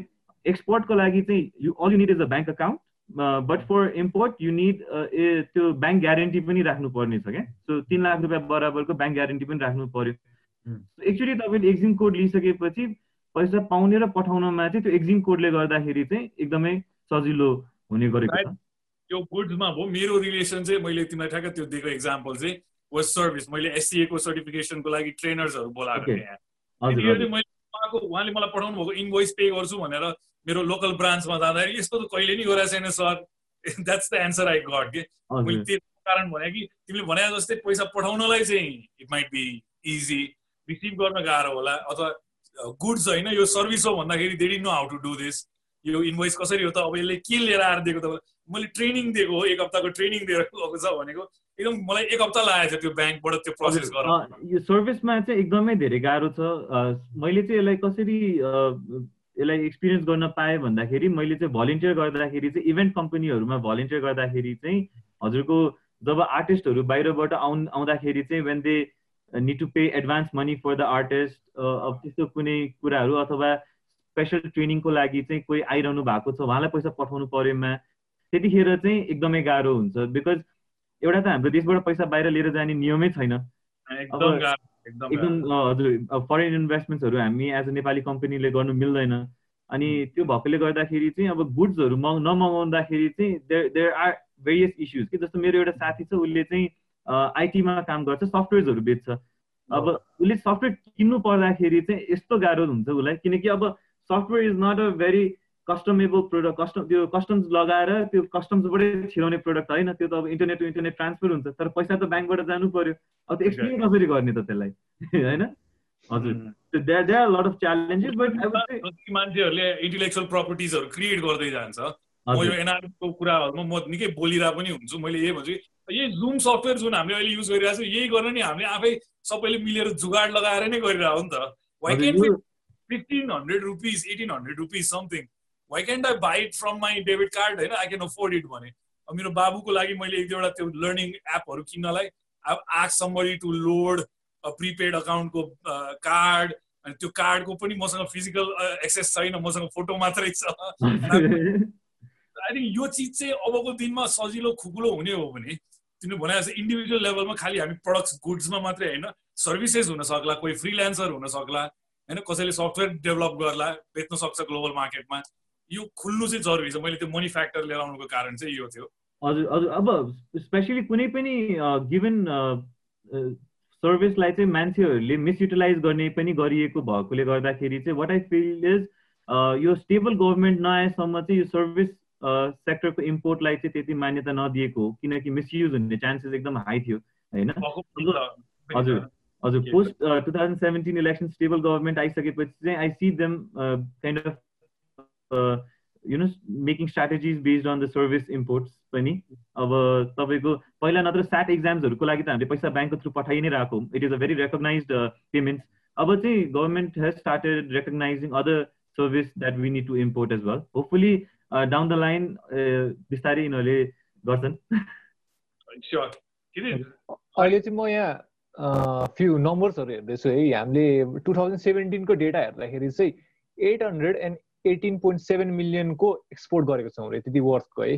एक्सपोर्टको लागि चाहिँ you all you need is a bank account but for import you need a त्यो ब्याङ्क ग्यारेन्टी पनि राख्नु छ क्या। सो तिन लाख रुपियाँ बराबरको ब्याङ्क ग्यारेन्टी पनि राख्नु पर्यो। एक्चुली तपाईँले एक्जिम कोड लिइसकेपछि पैसा पाउने र पठाउनमा चाहिँ त्यो एक्जिम कोडले गर्दाखेरि चाहिँ एकदमै सजिलो हुने गरेको छ। यो गुड्समा भयो मेरो रिलेसन चाहिँ मैले तिमीलाई ठ्याक्क त्यो दिएको इक्जाम्पल चाहिँ वाज सर्भिस मैले एससिएको सर्टिफिकेसनको लागि ट्रेनर्सहरू बोलाएको थिएँ। मैले उहाँले मलाई पठाउनु भएको इन्भोइस पे गर्छु भनेर मेरो लोकल ब्रान्चमा जाँदाखेरि यस्तो त कहिले नि गरेको छैन sir. That's the answer I got के मैले त्यो कारण भने कि तिमीले भने जस्तै पैसा पठाउनलाई चाहिँ it might be easy receive गर्न गाह्रो होला अथवा गुड्स होइन यो सर्भिस हो भन्दाखेरि they know how to do this यो इन्भोइस कसरी हो त अब यसले के लिएर आएर दिएको त मैले ट्रेनिङ दिएको हो एक हप्ताको ट्रेनिङ दिएर गएको छ भनेको एकदम मलाई एक हप्ता लागेको थियो त्यो ब्याङ्कबाट त्यो प्रोसेस गर्न। यो सर्भिसमा चाहिँ एकदमै धेरै गाह्रो छ। मैले चाहिँ यसलाई कसरी यसलाई एक्सपिरियन्स गर्न पाएँ भन्दाखेरि मैले चाहिँ भलिन्टियर गर्दाखेरि चाहिँ इभेन्ट कम्पनीहरूमा भलिन्टियर गर्दाखेरि चाहिँ हजुरको जब आर्टिस्टहरू बाहिरबाट आउ आउँदाखेरि चाहिँ when they need to pay advance money for the artist अब त्यस्तो कुनै कुराहरू अथवा स्पेसल ट्रेनिङको लागि चाहिँ कोही आइरहनु भएको छ उहाँलाई पैसा पठाउनु परेमा त्यतिखेर चाहिँ एकदमै गाह्रो हुन्छ बिकज एउटा त हाम्रो देशबाट पैसा बाहिर लिएर जाने नियमै छैन। एकदम हजुर फरेन इन्भेस्टमेन्ट्सहरू हामी एज अ नेपाली कम्पनीले गर्नु मिल्दैन। अनि त्यो भएकोले गर्दाखेरि चाहिँ अब गुड्सहरू मग नमगाउँदाखेरि चाहिँ there there are various issues कि जस्तो मेरो एउटा साथी छ उसले चाहिँ आइटीमा काम गर्छ सफ्टवेयर्सहरू बेच्छ। अब उसले सफ्टवेयर किन्नु पर्दाखेरि चाहिँ यस्तो गाह्रो हुन्छ उसलाई किनकि अब software is not a very customable product. Custom त्यो कस्टम्स लगाएर त्यो कस्टम्सबाटै छिराउने प्रोडक्ट होइन त्यो त अब इन्टरनेट टु इन्टरनेट ट्रान्सफर हुन्छ तर पैसा त ब्याङ्कबाट जानु पर्यो। अब त्यो एक्सप्लेन कसरी गर्ने त त्यसलाई? [LAUGHS] होइन? हजुर। लट अफ च्यालेन्जेस बट मान्छेहरूले इन्टेलेक्चुअल प्रपर्टिजहरू क्रिएट गर्दै जान्छ म यो एनआरको कुराहरूमा म निकै बोलिरहेको पनि हुन्छु मैले यही भन्छु यही जुम सफ्टवेयर जुन हामीले अहिले युज गरिरहेको छौँ यही गर्न नि हामीले आफै सबैले मिलेर जुगाड लगाएर नै गरिरहेको नि त। Why can fifteen hundred rupees eighteen hundred rupees something why can't I buy it from my debit card होइन आई क्यान अफोर्ड इट भने। मेरो बाबुको लागि मैले एक दुईवटा त्यो लर्निङ एपहरू किन्नलाई। अब ask somebody to load prepaid अकाउन्टको card अनि त्यो कार्डको पनि मसँग फिजिकल एक्सेस छैन मसँग फोटो मात्रै छ। [LAUGHS] आई थिङ्क यो चिज चाहिँ अबको दिनमा सजिलो खुकुलो हुने हो भने तिमीले भने जस्तो इन्डिभिजुअल लेभलमा खालि हामी प्रडक्ट्स गुड्समा मात्रै होइन सर्भिसेस हुन सक्ला कोही फ्रिल्यान्सर हुन सक्ला होइन कसैले सफ्टवेयर डेभलप गर्ला बेच्न सक्छ ग्लोबल मार्केटमा यो खुल्नु चाहिँ जरुरी छ। मैले त्यो मनी फ्याक्टर लिएर आउनुको कारण चाहिँ यो थियो। हजुर हजुर अब स्पेसली कुनै पनि गिभन सर्भिसलाई चाहिँ मान्छेहरूले मिसयुटिलाइज गर्ने पनि गरिएको भएकोले गर्दाखेरि चाहिँ वाट आई फिल इज यो स्टेबल गभर्मेन्ट नआएसम्म चाहिँ यो सर्भिस सेक्टरको इम्पोर्टलाई चाहिँ त्यति मान्यता नदिएको हो किनकि मिसयुज हुने चान्सेस एकदम हाई थियो होइन? हजुर हजुर post two thousand seventeen election stable government आइसकेपछि चाहिँ I see them kind of you know making strategies based on the service imports पनि। अब तपाईँको पहिला नत्र स्याट एक्जाम्सहरूको लागि त हामीले पैसा ब्याङ्कको थ्रु पठाइ नै रहेको it is a very recognize payments अब चाहिँ government has started recognizing other service that we need to import as well hopefully down the line बिस्तारै यिनीहरूले गर्छन्। अहिले चाहिँ म यहाँ फ्यु नम्बर्सहरू हेर्दैछु है। हामीले टु थाउजन्ड सेभेन्टिनको डेटा हेर्दाखेरि चाहिँ eight hundred and eighteen point seven मिलियनको export गरेको छौँ अरे त्यति वर्थको है।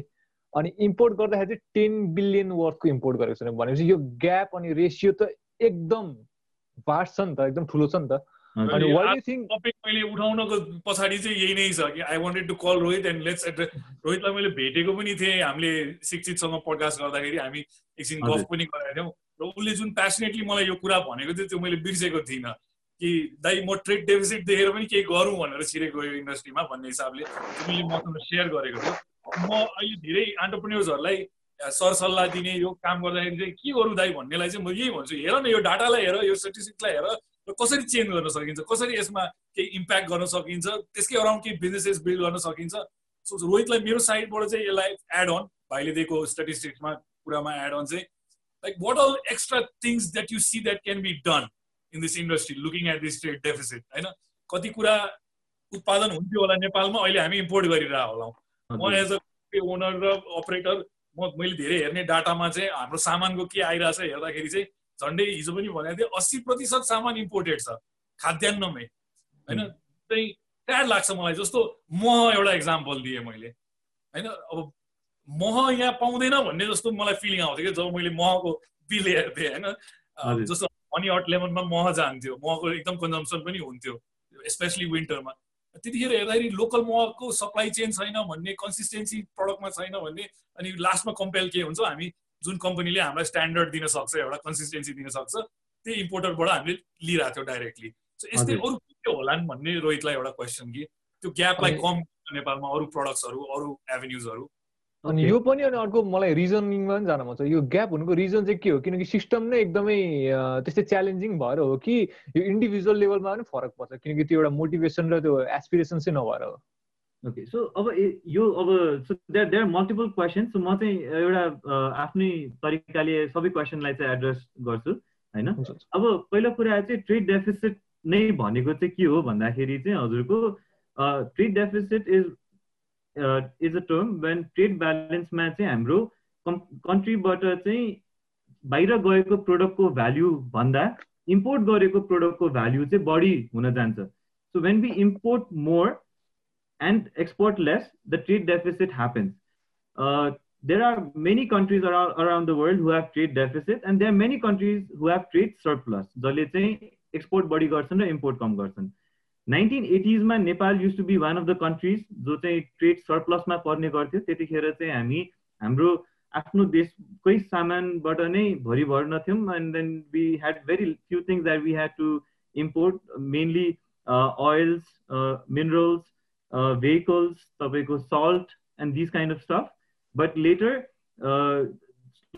अनि इम्पोर्ट गर्दाखेरि चाहिँ टेन बिलियन वर्थको इम्पोर्ट गरेको छौँ भनेपछि यो ग्याप अनि रेसियो त एकदम भास्ट छ नि त एकदम ठुलो छ नि त। टपिक मैले उठाउनको पछाडि चाहिँ यही नै छ कि I wanted to call Rohit and let's address रोहितलाई मैले भेटेको पनि थिएँ हामीले शिक्षितसँग पडकास्ट गर्दाखेरि हामी एकछिन गफ पनि गराएको थियौँ। र उसले जुन प्यासनेटली मलाई यो कुरा भनेको थियो त्यो मैले बिर्सेको थिइनँ कि दाइ म ट्रेड डेफिसिट देखेर पनि केही गरौँ भनेर छिरेको यो इन्डस्ट्रीमा भन्ने हिसाबले तिमीले मसँग सेयर गरेको थियो। म अहिले धेरै अन्टरप्रेन्यर्सहरूलाई सरसल्लाह दिने यो काम गर्दाखेरि चाहिँ के गरौँ दाइ भन्नेलाई चाहिँ म यही भन्छु। हेर न यो डाटालाई हेर यो स्टेटिस्टिक्सलाई हेर र कसरी चेन्ज गर्न सकिन्छ? कसरी यसमा केही इम्प्याक्ट गर्न सकिन्छ? त्यसकै अराउन्ड केही बिजनेसेस बिल्ड गर्न सकिन्छ? सो रोहितलाई मेरो साइडबाट चाहिँ यसलाई एड अन भाइले दिएको स्टेटिस्टिक्समा कुरामा एड अन चाहिँ like what all extra things that you see that can be done in this industry looking at this trade deficit होइन? कति कुरा उत्पादन हुन्थ्यो होला नेपालमा अहिले हामी इम्पोर्ट गरिरह होला म एज अ ओनर र अपरेटर म मैले धेरै हेर्ने डाटामा चाहिँ हाम्रो सामानको के आइरहेछ हेर्दाखेरि चाहिँ झन्डै हिजो पनि भनेको थिएँ अस्सी प्रतिशत सामान इम्पोर्टेड छ खाद्यान्नमै। होइन? चाहिँ ट्याड लाग्छ मलाई जस्तो मह एउटा इक्जाम्पल दिएँ मैले। होइन? अब मह यहाँ पाउँदैन भन्ने जस्तो मलाई फिलिङ आउँथ्यो कि जब मैले महको बिल हेर्थेँ होइन? जस्तो हनी हट लेमनमा मह जान्थ्यो महको एकदम कन्जम्सन पनि हुन्थ्यो स्पेसली विन्टरमा त्यतिखेर हेर्दाखेरि लोकल मको सप्लाई चेन छैन भन्ने कन्सिस्टेन्सी प्रडक्टमा छैन भन्ने अनि लास्टमा कम्पेल के हुन्छ हामी जुन कम्पनीले हामीलाई स्ट्यान्डर्ड दिन सक्छ एउटा कन्सिस्टेन्सी दिन सक्छ त्यही इम्पोर्टरबाट हामीले लिइरहेको थियो डाइरेक्टली सो यस्तै अरू के होला भन्ने रोहितलाई एउटा क्वेसन कि त्यो ग्यापलाई कम नेपालमा अरू प्रडक्ट्सहरू अरू एभेन्युजहरू अनि यो पनि अनि अर्को मलाई रिजनिङमा पनि जान मन छ। यो ग्याप हुनुको रिजन चाहिँ के हो? किनकि सिस्टम नै एकदमै त्यस्तै च्यालेन्जिङ भएर हो कि यो इन्डिभिजुअल लेभलमा पनि फरक पर्छ। किनकि त्यो एउटा मोटिभेसन र त्यो एसपिरेसन चाहिँ नभएर हो। ओके सो अब यो अब so there there multiple question so म चाहिँ एउटा आफ्नै तरिकाले सबै क्वेसनलाई चाहिँ एड्रेस गर्छु होइन? अब पहिलो कुरा चाहिँ ट्रेड डेफिसिट नै भनेको चाहिँ के हो भन्दाखेरि चाहिँ हजुरको trade deficit is is a term when trade ब्यालेन्समा चाहिँ हाम्रो कन्ट्रीबाट चाहिँ बाहिर गएको प्रोडक्टको भ्याल्यु भन्दा इम्पोर्ट गरेको प्रोडक्टको भ्याल्यु चाहिँ बढी हुन जान्छ। So when we import more and export less the trade deficit happens there are many countries around, around the world who have trade deficit and there are many countries who have trade surplus. जसले चाहिँ एक्सपोर्ट बढी गर्छन् र इम्पोर्ट कम गर्छन् nineteen एटिजमा Nepal used to be one of the countries जो चाहिँ ट्रेड सर्प्लसमा पर्ने गर्थ्यो त्यतिखेर चाहिँ हामी हाम्रो आफ्नो देशकै सामानबाट नै भरि भर्न and then we had very few things that we had to import mainly oils minerals vehicles तपाईँको salt and this kind of stuff but later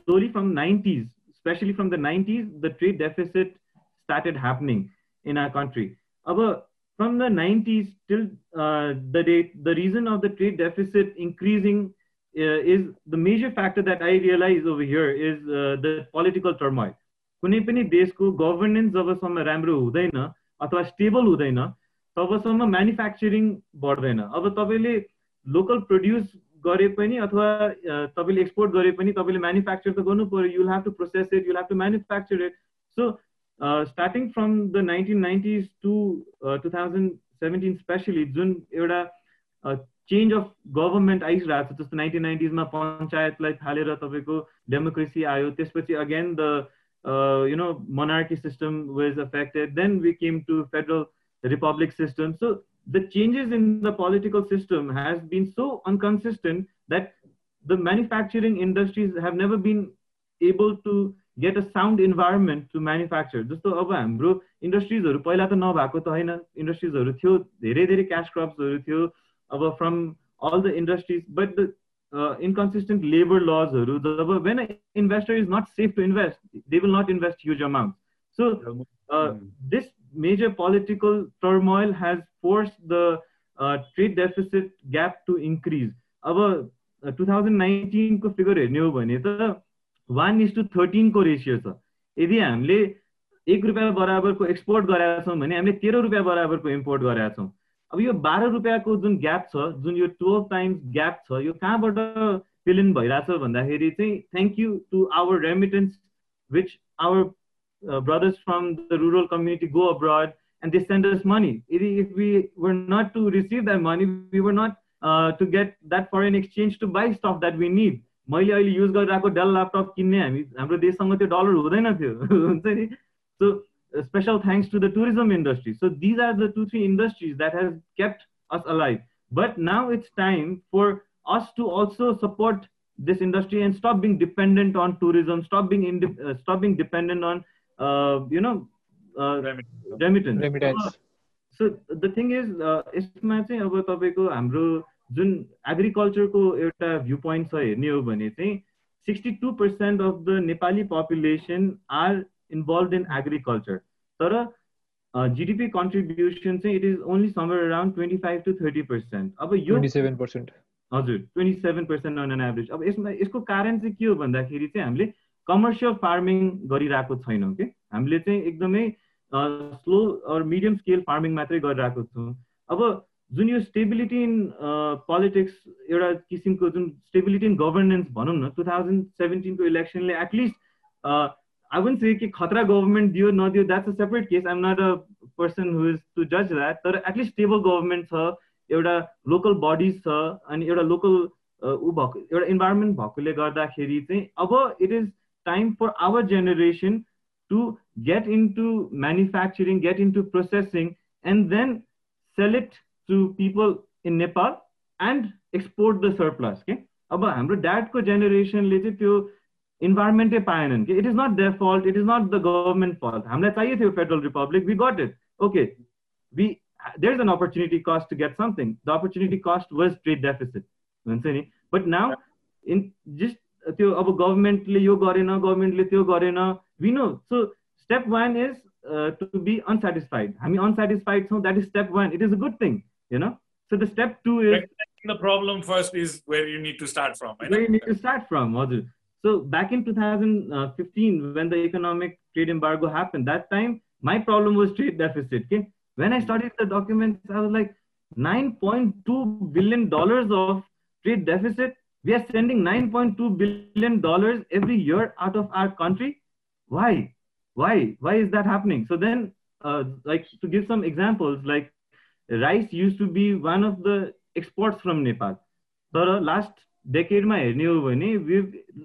slowly from 90s, especially from the 90s, the trade deficit started happening in our country. Our from the 90s till uh, the date, the reason of the trade deficit increasing uh, is the major factor that I realize over here is uh, the political turmoil. कुनै पनि देशको गभर्नेन्स जबसम्म राम्रो हुँदैन अथवा स्टेबल हुँदैन तबसम्म म्यानुफ्याक्चरिङ बढ्दैन। अब तपाईँले लोकल प्रड्युस गरे पनि अथवा तपाईँले एक्सपोर्ट गरे पनि तपाईँले म्यानुफ्याक्चर त गर्नु पऱ्यो you'll have to process it you'll have to manufacture it so starting from the nineteen nineties to two thousand seventeen specially जुन एउटा चेन्ज अफ गभर्मेन्ट आइसरहेको छ जस्तो नाइन्टिन नाइन्टिजमा पञ्चायतलाई थालेर तपाईँको डेमोक्रेसी आयो त्यसपछि again the you know monarchy system was affected then we came to federal republic system. So the changes in the political system has been so inconsistent that the manufacturing industries have never been able to get a sound environment to manufacture जस्तो अब हाम्रो इन्डस्ट्रिजहरू पहिला त नभएको त होइन। इन्डस्ट्रिजहरू थियो धेरै धेरै क्यास क्रप्सहरू थियो। अब from all the industries but the inconsistent labour लजहरू जब when investor is not safe to invest they will not invest huge amount so this major political turmoil has forced the trade deficit gap to increase. अब 2019 को फिगर हेर्ने हो भने त वान इज टू थर्टिनको रेसियो छ यदि हामीले एक रुपियाँ बराबरको एक्सपोर्ट गराएका छौँ भने हामीले तेह्र रुपियाँ बराबरको इम्पोर्ट गराएका छौँ अब यो बाह्र रुपियाँको जुन ग्याप छ जुन यो टुवेल्भ टाइम्स ग्याप छ यो कहाँबाट फिल इन भइरहेछ भन्दाखेरि चाहिँ thank you to our remittance which our Brothers from the rural community go abroad and they send us money. If we were not to receive that money, we were not uh, to get that foreign exchange to buy stuff that we need. मैले अहिले युज गरिरहेको डेल ल्यापटप किन्ने हामी हाम्रो देशसँग त्यो डलर हुँदैन थियो हुन्छ नि so special thanks to the tourism industry so these are the two three industries that has kept us alive but now it's time for us to also support this industry and stop being dependent on tourism, stop being in, uh, stop being dependent on uh, you know uh, remittance. remittance. So the thing is, यसमा चाहिँ अब तपाईँको हाम्रो जुन एग्रिकल्चरको एउटा भ्यू पोइन्ट छ हेर्ने हो भने चाहिँ sixty two percent of the Nepali population are involve in agriculture तर जिडिपी कन्ट्रिब्युसन चाहिँ it is only somewhere around twenty five to thirty percent अब यो हजुर twenty seven percent on an average अब यसमा यसको कारण चाहिँ के हो भन्दाखेरि चाहिँ हामीले कमर्सियल फार्मिङ गरिरहेको छैनौँ कि? हामीले चाहिँ एकदमै slow or medium scale farming मात्रै गरिरहेको छौँ। अब जुन यो स्टेबिलिटी इन पोलिटिक्स एउटा किसिमको जुन स्टेबिलिटी इन गभर्नेन्स भनौँ न टु थाउजन्ड सेभेन्टिनको इलेक्सनले at least I won't say कि खतरा गभर्मेन्ट दियो नदियो that's a separate case I'm not a person who is to जज द्याट तर एटलिस्ट स्टेबल गभर्मेन्ट छ एउटा लोकल बडिज छ अनि एउटा लोकल ऊ भएको एउटा इन्भाइरोमेन्ट भएकोले गर्दाखेरि चाहिँ अब it is time for our generation to get into manufacturing get into processing and then sell it to people in Nepal and export the surplus के अब हाम्रो ड्याडको जेनेरेसनले चाहिँ त्यो इन्भाइरोमेन्टै पाएनन् कि it is not their fault it is not the government fault हामीलाई चाहियो थियो federal republic we got it okay we there is an opportunity cost to get something the opportunity cost was trade deficit हुन्छ नि? बट नाउ इन जस्ट त्यो अब गभर्मेन्टले यो गरेन गभर्मेन्टले त्यो गरेन we know so step one is to be unsatisfied हामी अनसेटिस्फाइड छौँ that is step one it is a good thing you know so the step two is the problem first is where you need to start from right? where you need to start from so back in 2015 when the economic trade embargo happened that time my problem was trade deficit okay when i studied the documents i was like 9.2 billion dollars of trade deficit. We are spending 9.2 billion dollars every year out of our country. Why? Why? Why is that happening? So then, uh, like to give some examples, like rice used to be one of the exports from Nepal. But last decade, my new भने we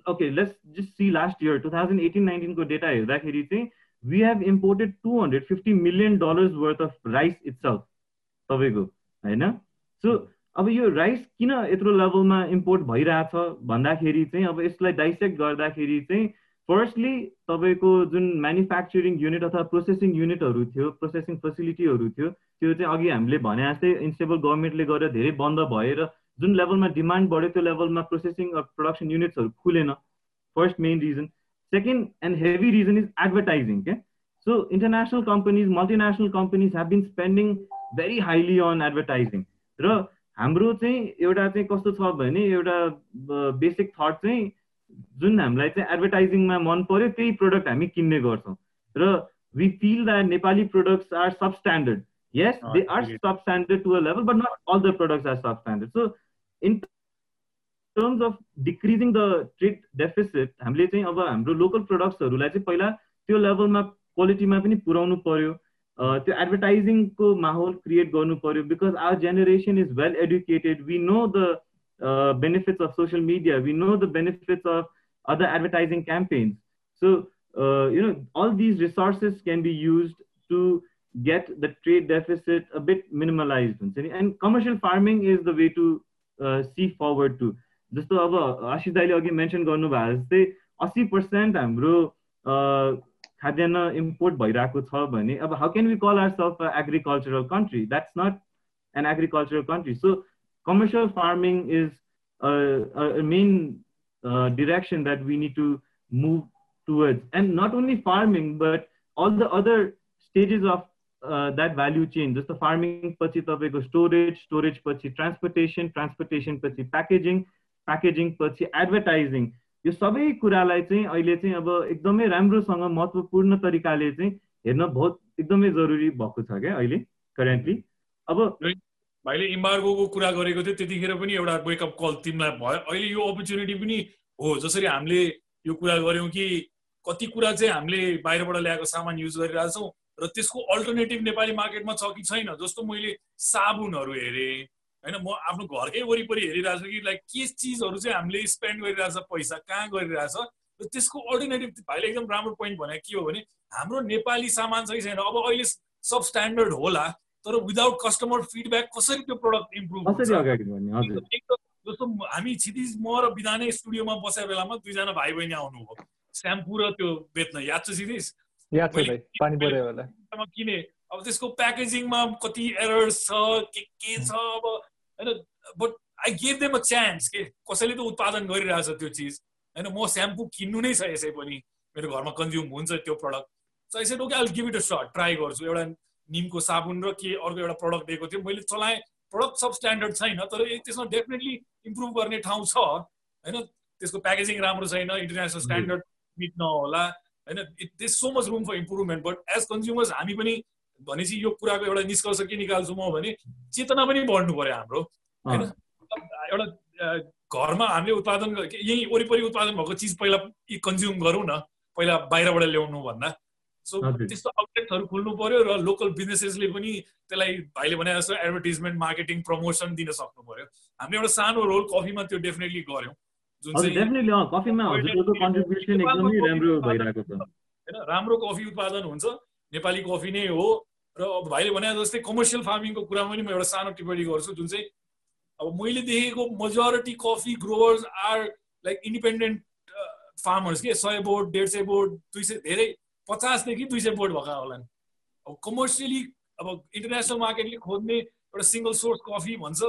okay let's just see last year two thousand eighteen नाइन्टिनको डेटा हेर्दाखेरि चाहिँ we have imported two hundred fifty million dollars worth of rice it's अब यो राइस किन यत्रो लेभलमा इम्पोर्ट भइरहेछ? भन्दाखेरि चाहिँ अब यसलाई डाइसेक्ट गर्दाखेरि चाहिँ फर्स्टली तपाईँको जुन म्यानुफ्याक्चरिङ युनिट अथवा प्रोसेसिङ युनिटहरू थियो प्रोसेसिङ फेसिलिटीहरू थियो त्यो चाहिँ अघि हामीले भने जस्तै इन्स्टेबल गभर्मेन्टले गरेर धेरै बन्द भएर जुन लेभलमा डिमान्ड बढ्यो त्यो लेभलमा प्रोसेसिङ प्रडक्सन युनिट्सहरू खुलेन। First main reason second and heavy reason is advertising क्या so international companies multinational companies have been spending very highly on advertising र हाम्रो चाहिँ एउटा चाहिँ कस्तो छ भने एउटा बेसिक थट चाहिँ जुन हामीलाई चाहिँ एडभर्टाइजिङमा मन पर्यो त्यही प्रोडक्ट हामी किन्ने गर्छौँ। र we feel that Nepali products are substandard yes they are substandard to a level but not all the products are substandard so in terms of decreasing the trade deficit हामीले चाहिँ अब हाम्रो लोकल प्रोडक्ट्सहरूलाई चाहिँ पहिला त्यो लेभलमा क्वालिटीमा पनि पुऱ्याउनु पर्यो। त्यो एडभर्टाइजिङको माहौल क्रिएट गर्नु पर्यो because our generation is well educated we know the benefits of social media we know the benefits of other advertising campaigns so you know all these resources can be used to get the trade deficit a bit minimalized and commercial farming is the way to uh, see forward to जस्तो अब आशिष दाइले अघि मेन्सन गर्नुभयो जस्तै अस्सी पर्सेन्ट हाम्रो खाद्यान्न इम्पोर्ट भइरहेको छ भने अब how can we call our self agricultural country that's not an agricultural country so commercial farming is a, a, main uh, direction that we need to move towards. And not only farming, but all the other stages of uh, that value chain. Just the farming, pachi go storage, storage pachi transportation, transportation यो सबै कुरालाई चाहिँ अहिले चाहिँ अब एकदमै राम्रोसँग महत्त्वपूर्ण तरिकाले चाहिँ हेर्न बहुत एकदमै जरुरी भएको छ क्या अहिले करेन्टली अब भाइले इम्बार्गोको कुरा गरेको थियो त्यतिखेर पनि एउटा वेकअप कल तिमीलाई भयो। अहिले यो अपर्च्युनिटी पनि हो जसरी हामीले यो कुरा गऱ्यौँ कि कति कुरा चाहिँ हामीले बाहिरबाट ल्याएको सामान युज गरिरहेछौँ र त्यसको अल्टरनेटिभ नेपाली मार्केटमा छ कि छैन जस्तो मैले साबुनहरू हेरेँ होइन म आफ्नो घरकै वरिपरि हेरिरहेको छु कि लाइक के चिजहरू चाहिँ हामीले स्पेन्ड गरिरहेछ पैसा कहाँ गरिरहेछ र त्यसको अल्टरनेटिभ भाइले एकदम राम्रो पोइन्ट भने के हो भने हाम्रो नेपाली सामान चाहिँ छैन। अब अहिले सब स्ट्यान्डर्ड होला तर विदाउट कस्टमर फिडब्याक कसरी त्यो प्रडक्ट इम्प्रुभ जस्तो हामी क्षितिज म र बिदानै स्टुडियोमा बसेको बेलामा दुईजना भाइ बहिनी आउनुभयो स्याम्पू र त्यो बेच्न। याद छ क्षितिज किने अब त्यसको प्याकेजिङमा कति एरर्स छ के के छ अब होइन but I gave them a chance के कसैले त उत्पादन गरिरहेछ त्यो चिज। होइन म स्याम्पू किन्नु नै छ यसै पनि। मेरो घरमा कन्ज्युम हुन्छ त्यो प्रडक्ट सो यसै okay I give it a short try गर्छु। एउटा निमको साबुन र के अर्को एउटा प्रडक्ट दिएको थियो। मैले चलाएँ। प्रडक्ट सब स्ट्यान्डर्ड छैन तर त्यसमा डेफिनेटली इम्प्रुभ गर्ने ठाउँ छ। होइन त्यसको प्याकेजिङ राम्रो छैन इन्टरनेसनल स्ट्यान्डर्ड मिट नहोला। होइन it this so much room for improvement but as consumers हामी पनि भनेपछि यो कुराको एउटा निष्कर्ष के निकाल्छु म भने चेतना पनि बढ्नु पर्यो हाम्रो। होइन? एउटा घरमा हामीले उत्पादन यहीँ वरिपरि उत्पादन भएको चिज पहिला कन्ज्युम गरौँ न पहिला बाहिरबाट ल्याउनु भन्दा। सो त्यस्तो आउटलेटहरू खुल्नु पर्यो र लोकल बिजनेसेसले पनि त्यसलाई भाइले भने जस्तो एडभर्टिजमेन्ट मार्केटिङ प्रमोसन दिन सक्नु पर्यो हामीले एउटा सानो रोल कफीमा त्यो डेफिनेटली गऱ्यौँ। जुन होइन राम्रो कफी उत्पादन हुन्छ। नेपाली कफी नै हो। र अब भाइले भने जस्तै कमर्सियल फार्मिङको कुरामा पनि म एउटा सानो टिप्पणी गर्छु जुन चाहिँ अब मैले देखेको majority coffee growers are like independent farmers के? सय बोर्ड डेढ सय बोर्ड दुई सय धेरै पचासदेखि दुई सय बोर्ड भएका होलान्। अब कमर्सियली अब इन्टरनेसनल मार्केटले खोज्ने एउटा सिङ्गल सोर्स कफी भन्छ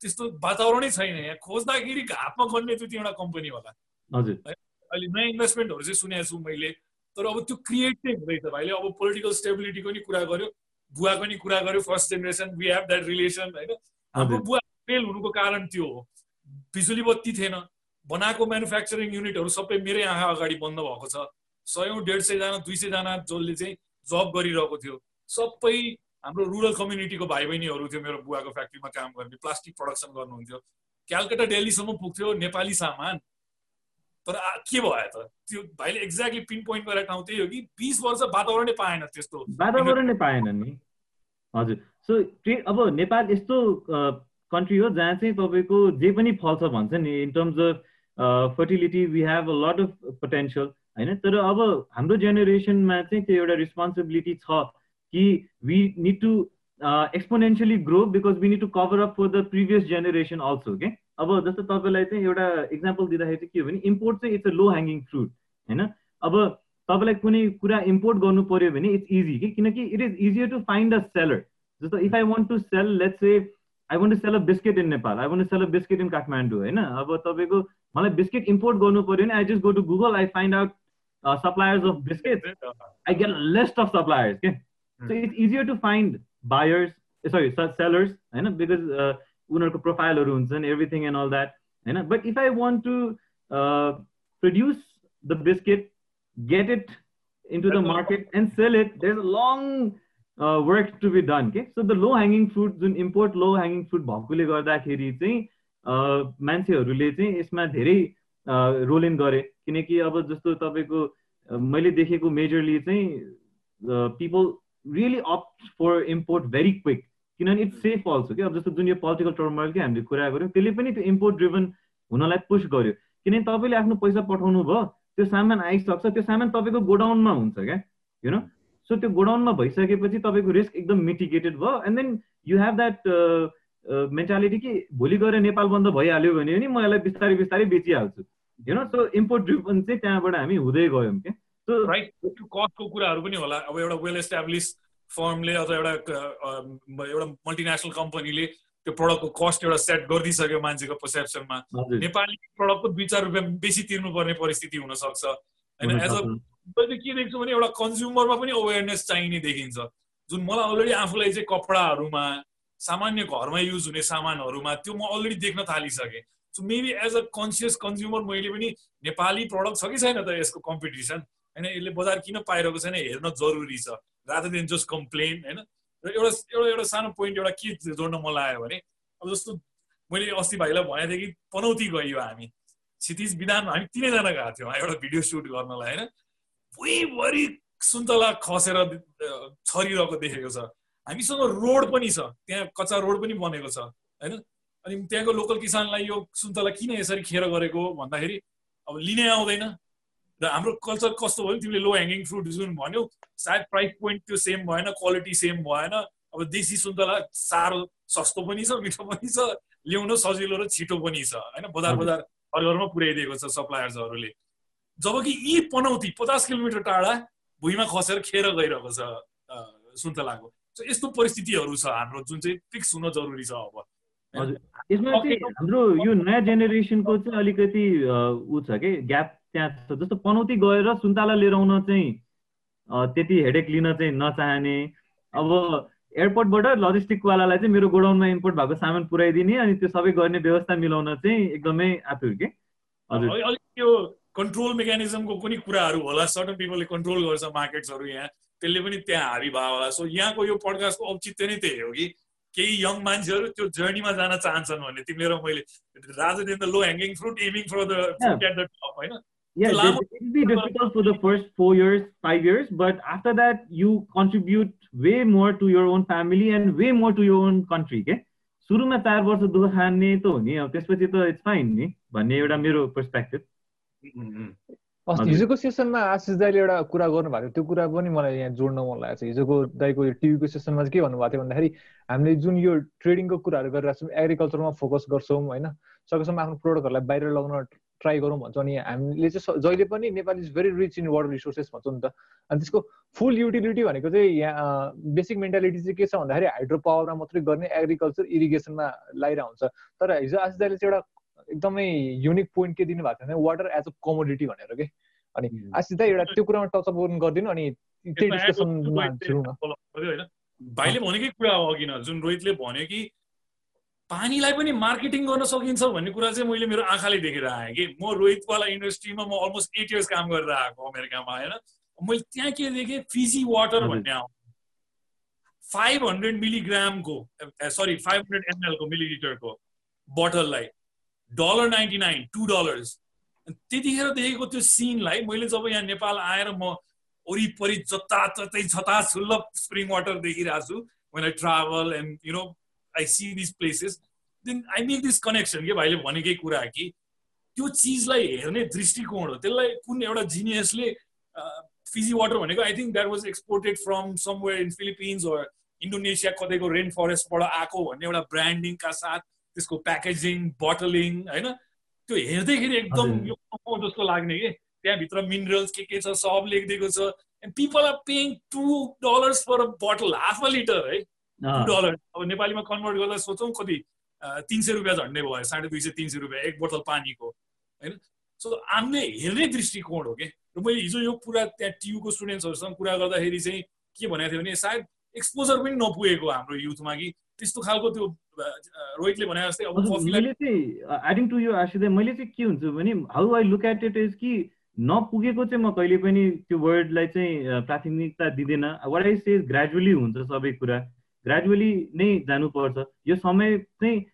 त्यस्तो वातावरणै छैन। यहाँ खोज्दाखेरि हातमा गर्ने दुई तिनवटा कम्पनी होला। हजुर। अहिले नयाँ इन्भेस्टमेन्टहरू चाहिँ सुनेको छु मैले। तर अब त्यो क्रिएट चाहिँ हुँदैछ भाइले। अब पोलिटिकल स्टेबिलिटीको नि कुरा गर्यो बुवाको नि कुरा गर्यो first generation we have that relation होइन? हाम्रो बुवा फेल हुनुको कारण त्यो हो। बिजुली बत्ती थिएन। बनाएको म्यानुफ्याक्चरिङ युनिटहरू सबै मेरै आँखा अगाडि बन्द भएको छ। सयौँ डेढ सयजना दुई सयजना जसले चाहिँ जब गरिरहेको थियो। सबै हाम्रो रुरल कम्युनिटीको भाइ बहिनीहरू थियो मेरो बुवाको फ्याक्ट्रीमा काम गर्ने प्लास्टिक प्रडक्सन गर्नुहुन्थ्यो। क्यालकाटा दिल्लीसम्म पुग्थ्यो नेपाली सामान। तर के भयो त? त्यो भाइले एक्ज्याक्टली पिन पोइन्ट गरेर ठाउँ त्यही हो कि बिस वर्ष वातावरणै पाएन त्यस्तो। वातावरणै पाएन नि। हजुर। सो अब नेपाल यस्तो कन्ट्री हो जहाँ चाहिँ तपाईँको जे पनि फल्छ भन्छ नि in terms of fertility we have a lot of potential होइन? तर अब हाम्रो जेनेरेसनमा चाहिँ त्यो एउटा रेस्पोन्सिबिलिटी छ कि we need to exponentially grow because we need to cover up for the previous generation also के अब जस्तो तपाईँलाई चाहिँ एउटा इक्जाम्पल दिँदाखेरि चाहिँ के हो भने इम्पोर्ट चाहिँ it's a low hanging fruit होइन? अब तपाईँलाई कुनै कुरा इम्पोर्ट गर्नु पर्यो भने इट्स इजी कि? किनकि it is easier to find a seller जस्तो if I want to sell let's say I want to sell a biscuit in Nepal I want to sell a biscuit in Kathmandu होइन? अब तपाईँको मलाई बिस्किट इम्पोर्ट गर्नु पर्यो भने I just go to Google I find out suppliers of biscuit I get list of suppliers के so it's easier to find buyers sorry sellers होइन? बिकज उनीहरूको प्रोफाइलहरू हुन्छन् एभ्रिथिङ एन्ड अल द्याट होइन? But if I want to produce the biscuit get it into the market and sell it there is a long work to be done के so the low hanging fruit जुन इम्पोर्ट लो ह्याङ्गिङ फ्रुट भएकोले गर्दाखेरि चाहिँ मान्छेहरूले चाहिँ यसमा धेरै रोल इन गरे। किनकि अब जस्तो तपाईँको मैले देखेको मेजरली चाहिँ people really up for import very quick किनभने इट्स सेफ अल्सो कि अब जस्तो जुन यो पोलिटिकल टर्मलकै हामीले कुरा गऱ्यौँ त्यसले पनि त्यो इम्पोर्ट ड्रिभन हुनलाई पुस गर्यो। किनभने तपाईँले आफ्नो पैसा पठाउनु भयो त्यो सामान आइसक्छ त्यो सामान तपाईँको गोडाउनमा हुन्छ क्या? यु नो सो त्यो गोडाउनमा भइसकेपछि तपाईँको रिस्क एकदम मिटिगेटेड भयो and then you have that mentality कि भोलि गएर नेपाल बन्द भइहाल्यो भने पनि म यसलाई बिस्तारै बिस्तारै बेचिहाल्छु। You know so import driven चाहिँ त्यहाँबाट हामी हुँदै गयौँ क्या? राइट कस्टको कुराहरू पनि होला। अब एउटा वेल एस्टाब्लिस फर्मले अथवा एउटा एउटा मल्टिनेसनल कम्पनीले त्यो प्रडक्टको कस्ट एउटा सेट गरिदिइसक्यो मान्छेको पर्सेप्सनमा नेपाली प्रडक्टको दुई चार रुपियाँ बेसी तिर्नुपर्ने परिस्थिति हुनसक्छ। होइन एज अ मैले के देख्छु भने एउटा कन्ज्युमरमा पनि अवेरनेस चाहिने देखिन्छ। जुन मलाई अलरेडी आफूलाई चाहिँ कपडाहरूमा सामान्य घरमा युज हुने सामानहरूमा त्यो म अलरेडी देख्न थालिसकेँ। So maybe as a conscious consumer मैले पनि नेपाली प्रडक्ट छ कि छैन त यसको कम्पिटिसन होइन यसले बजार किन पाइरहेको छैन हेर्न जरुरी छ। रादर देन जस्ट कम्प्लेन होइन र एउटा एउटा एउटा सानो पोइन्ट एउटा के जोड्न मन लाग्यो भने अब जस्तो मैले अस्ति भाइलाई भनेको थिएँ कि पनौती गयो हामी। क्षितिज विधानमा हामी तिनैजना गएको थियौँ एउटा भिडियो सुट गर्नलाई होइन? भुइँभरि सुन्तला खसेर छरिरहेको देखेको छ। हामीसँग रोड पनि छ त्यहाँ कच्चा रोड पनि बनेको छ होइन? अनि त्यहाँको लोकल किसानलाई यो सुन्तला किन यसरी खेर गरेको भन्दाखेरि अब लिनै आउँदैन। र हाम्रो कल्चर कस्तो भयो तिमीले लो ह्याङ्गिङ फ्रुट जुन भन्यो सायद प्राइस पोइन्ट त्यो सेम भएन क्वालिटी सेम भएन। अब देशी सुन्तला साह्रो सस्तो पनि छ मिठो पनि छ ल्याउन सजिलो र छिटो पनि छ होइन? बजार बजार घर घरमा पुर्याइदिएको छ सप्लायर्सहरूले जबकि यी पनौती पचास किलोमिटर टाढा भुइँमा खसेर खेर गइरहेको छ सुन्तलाको। यस्तो परिस्थितिहरू छ हाम्रो जुन चाहिँ फिक्स हुन जरुरी छ अब। हजुर। यसमा चाहिँ हाम्रो यो नयाँ जेनेरेसनको चाहिँ अलिकति ऊ छ कि? ग्याप त्यहाँ छ। जस्तो पनौती गएर सुन्तला लिएर आउन चाहिँ त्यति हेडेक लिन चाहिँ नचाहने। अब एयरपोर्टबाट लजिस्टिकवालालाई चाहिँ मेरो गोडाउनमा इम्पोर्ट भएको सामान पुऱ्याइदिने अनि त्यो सबै गर्ने व्यवस्था मिलाउन चाहिँ एकदमै आतुर के? हजुर। त्यो कन्ट्रोल मेकानिजमको कुनै कुराहरू होला। सर्टन पिपलले कन्ट्रोल गर्छ मार्केट्सहरू यहाँ। त्यसले पनि त्यहाँ हाबी भयो होला। सो यहाँको यो पडकास्टको औचित्य नै त्यही हो कि केही यङ मान्छेहरू त्यो जर्नीमा जान चाहन्छन् भने। तिमीले र मैले राजा दिन the low hanging fruit aiming for the fruit at the top होइन? Yeah, it will be difficult for the first four years, five years, but after that, you contribute way more to your own family and way more to your own country. Okay? सुरुमा चार वर्ष दुःख खाने त हो नि अब त्यसपछि त इट्स फाइन नि भन्ने एउटा मेरो पर्सपेक्टिभ हिजोको सेसनमा आशिष दाईले एउटा कुरा गर्नुभएको थियो त्यो कुरा पनि मलाई यहाँ जोड्न मन लागेको छ हिजोको दाईको यो टिभीको सेसनमा चाहिँ के भन्नुभएको थियो भन्दाखेरि हामीले जुन यो ट्रेडिङको कुराहरू गरिरहेको छौँ एग्रिकल्चरमा फोकस गर्छौँ होइन सकेसम्म आफ्नो प्रोडक्टहरूलाई बाहिर लगाउन ट्राई गरौँ भन्छ अनि हामीले चाहिँ जहिले पनि Nepal is very rich in water resources भन्छौँ नि त। अनि त्यसको फुल युटिलिटी भनेको चाहिँ यहाँ बेसिक मेन्टालिटी चाहिँ के छ भन्दाखेरि हाइड्रो पावरमा मात्रै गर्ने एग्रिकल्चर इरिगेसनमा लगाइरहेको हुन्छ। तर हिजो आशिष दाईले चाहिँ एउटा एकदमै युनिक पोइन्ट के दिनुभएको थियो भने वाटर एज अ कमोडिटी भनेर के। अनि आशिष दाई एउटा त्यो कुरामा टचअप गरिदिनु अनि त्यही डिस्कसनमा भाइले भनेकै कुरा हो अघि जुन रोहितले भन्यो कि पानीलाई पनि मार्केटिङ गर्न सकिन्छ भन्ने कुरा चाहिँ मैले मेरो आँखाले देखेर आएँ कि। म रोहितवाला इन्डस्ट्रीमा म अलमोस्ट एट इयर्स काम गरेर आएको अमेरिकामा होइन? मैले त्यहाँ के देखेँ? फिजी वाटर भन्ने आउँ फाइभ हन्ड्रेड मिलिग्रामको सरी फाइभ हन्ड्रेड एमएलको मिलिलिटरको बोटललाई dollar ninety nine to dollars त्यतिखेर देखेको त्यो सिनलाई मैले जब यहाँ नेपाल आएर म वरिपरि जताततै छता छुल्ल स्प्रिङ वाटर देखिरहेको छु I travel and you know I see this places then I make this connection के भाइले भनेकै कुरा कि त्यो चिजलाई हेर्ने दृष्टिकोण हो। त्यसलाई कुन एउटा जिनियसले फिजी वाटर भनेको I think that was exported from somewhere in Philippines Indonesia कतैको rain फरेस्टबाट आएको भन्ने एउटा ब्रान्डिङका साथ त्यसको प्याकेजिङ बोटलिङ होइन? त्यो हेर्दैखेरि एकदम यो जस्तो लाग्ने कि? त्यहाँभित्र मिनरल्स के के छ सब लेखिदिएको छ। And people are paying two dollars for a bottle half a litre है डलर। अब नेपालीमा कन्भर्ट गर्दा सोचौँ कति तिन सय रुपियाँ झन्डै भयो साढे दुई सय तिन सय रुपियाँ एक बोतल पानीको होइन? सो हामीले हेर्ने दृष्टिकोण हो कि? र मैले हिजो यो पुरा त्यहाँ टियुको स्टुडेन्ट्सहरूसँग कुरा गर्दाखेरि चाहिँ के भनेको थियो भने सायद एक्सपोजर पनि नपुगेको हाम्रो युथमा कि त्यस्तो खालको त्यो रोहितले भने जस्तै अब मैले चाहिँ एडिङ टु यो आशिदय मैले चाहिँ के हुन्छ भने how I look at it is कि नपुगेको चाहिँ म कहिले पनि त्यो वर्डलाई चाहिँ प्राथमिकता दिँदैन। वाट आई से ग्रेजुअली हुन्छ सबै कुरा। ग्रेजुअली नै जानुपर्छ। यो समय चाहिँ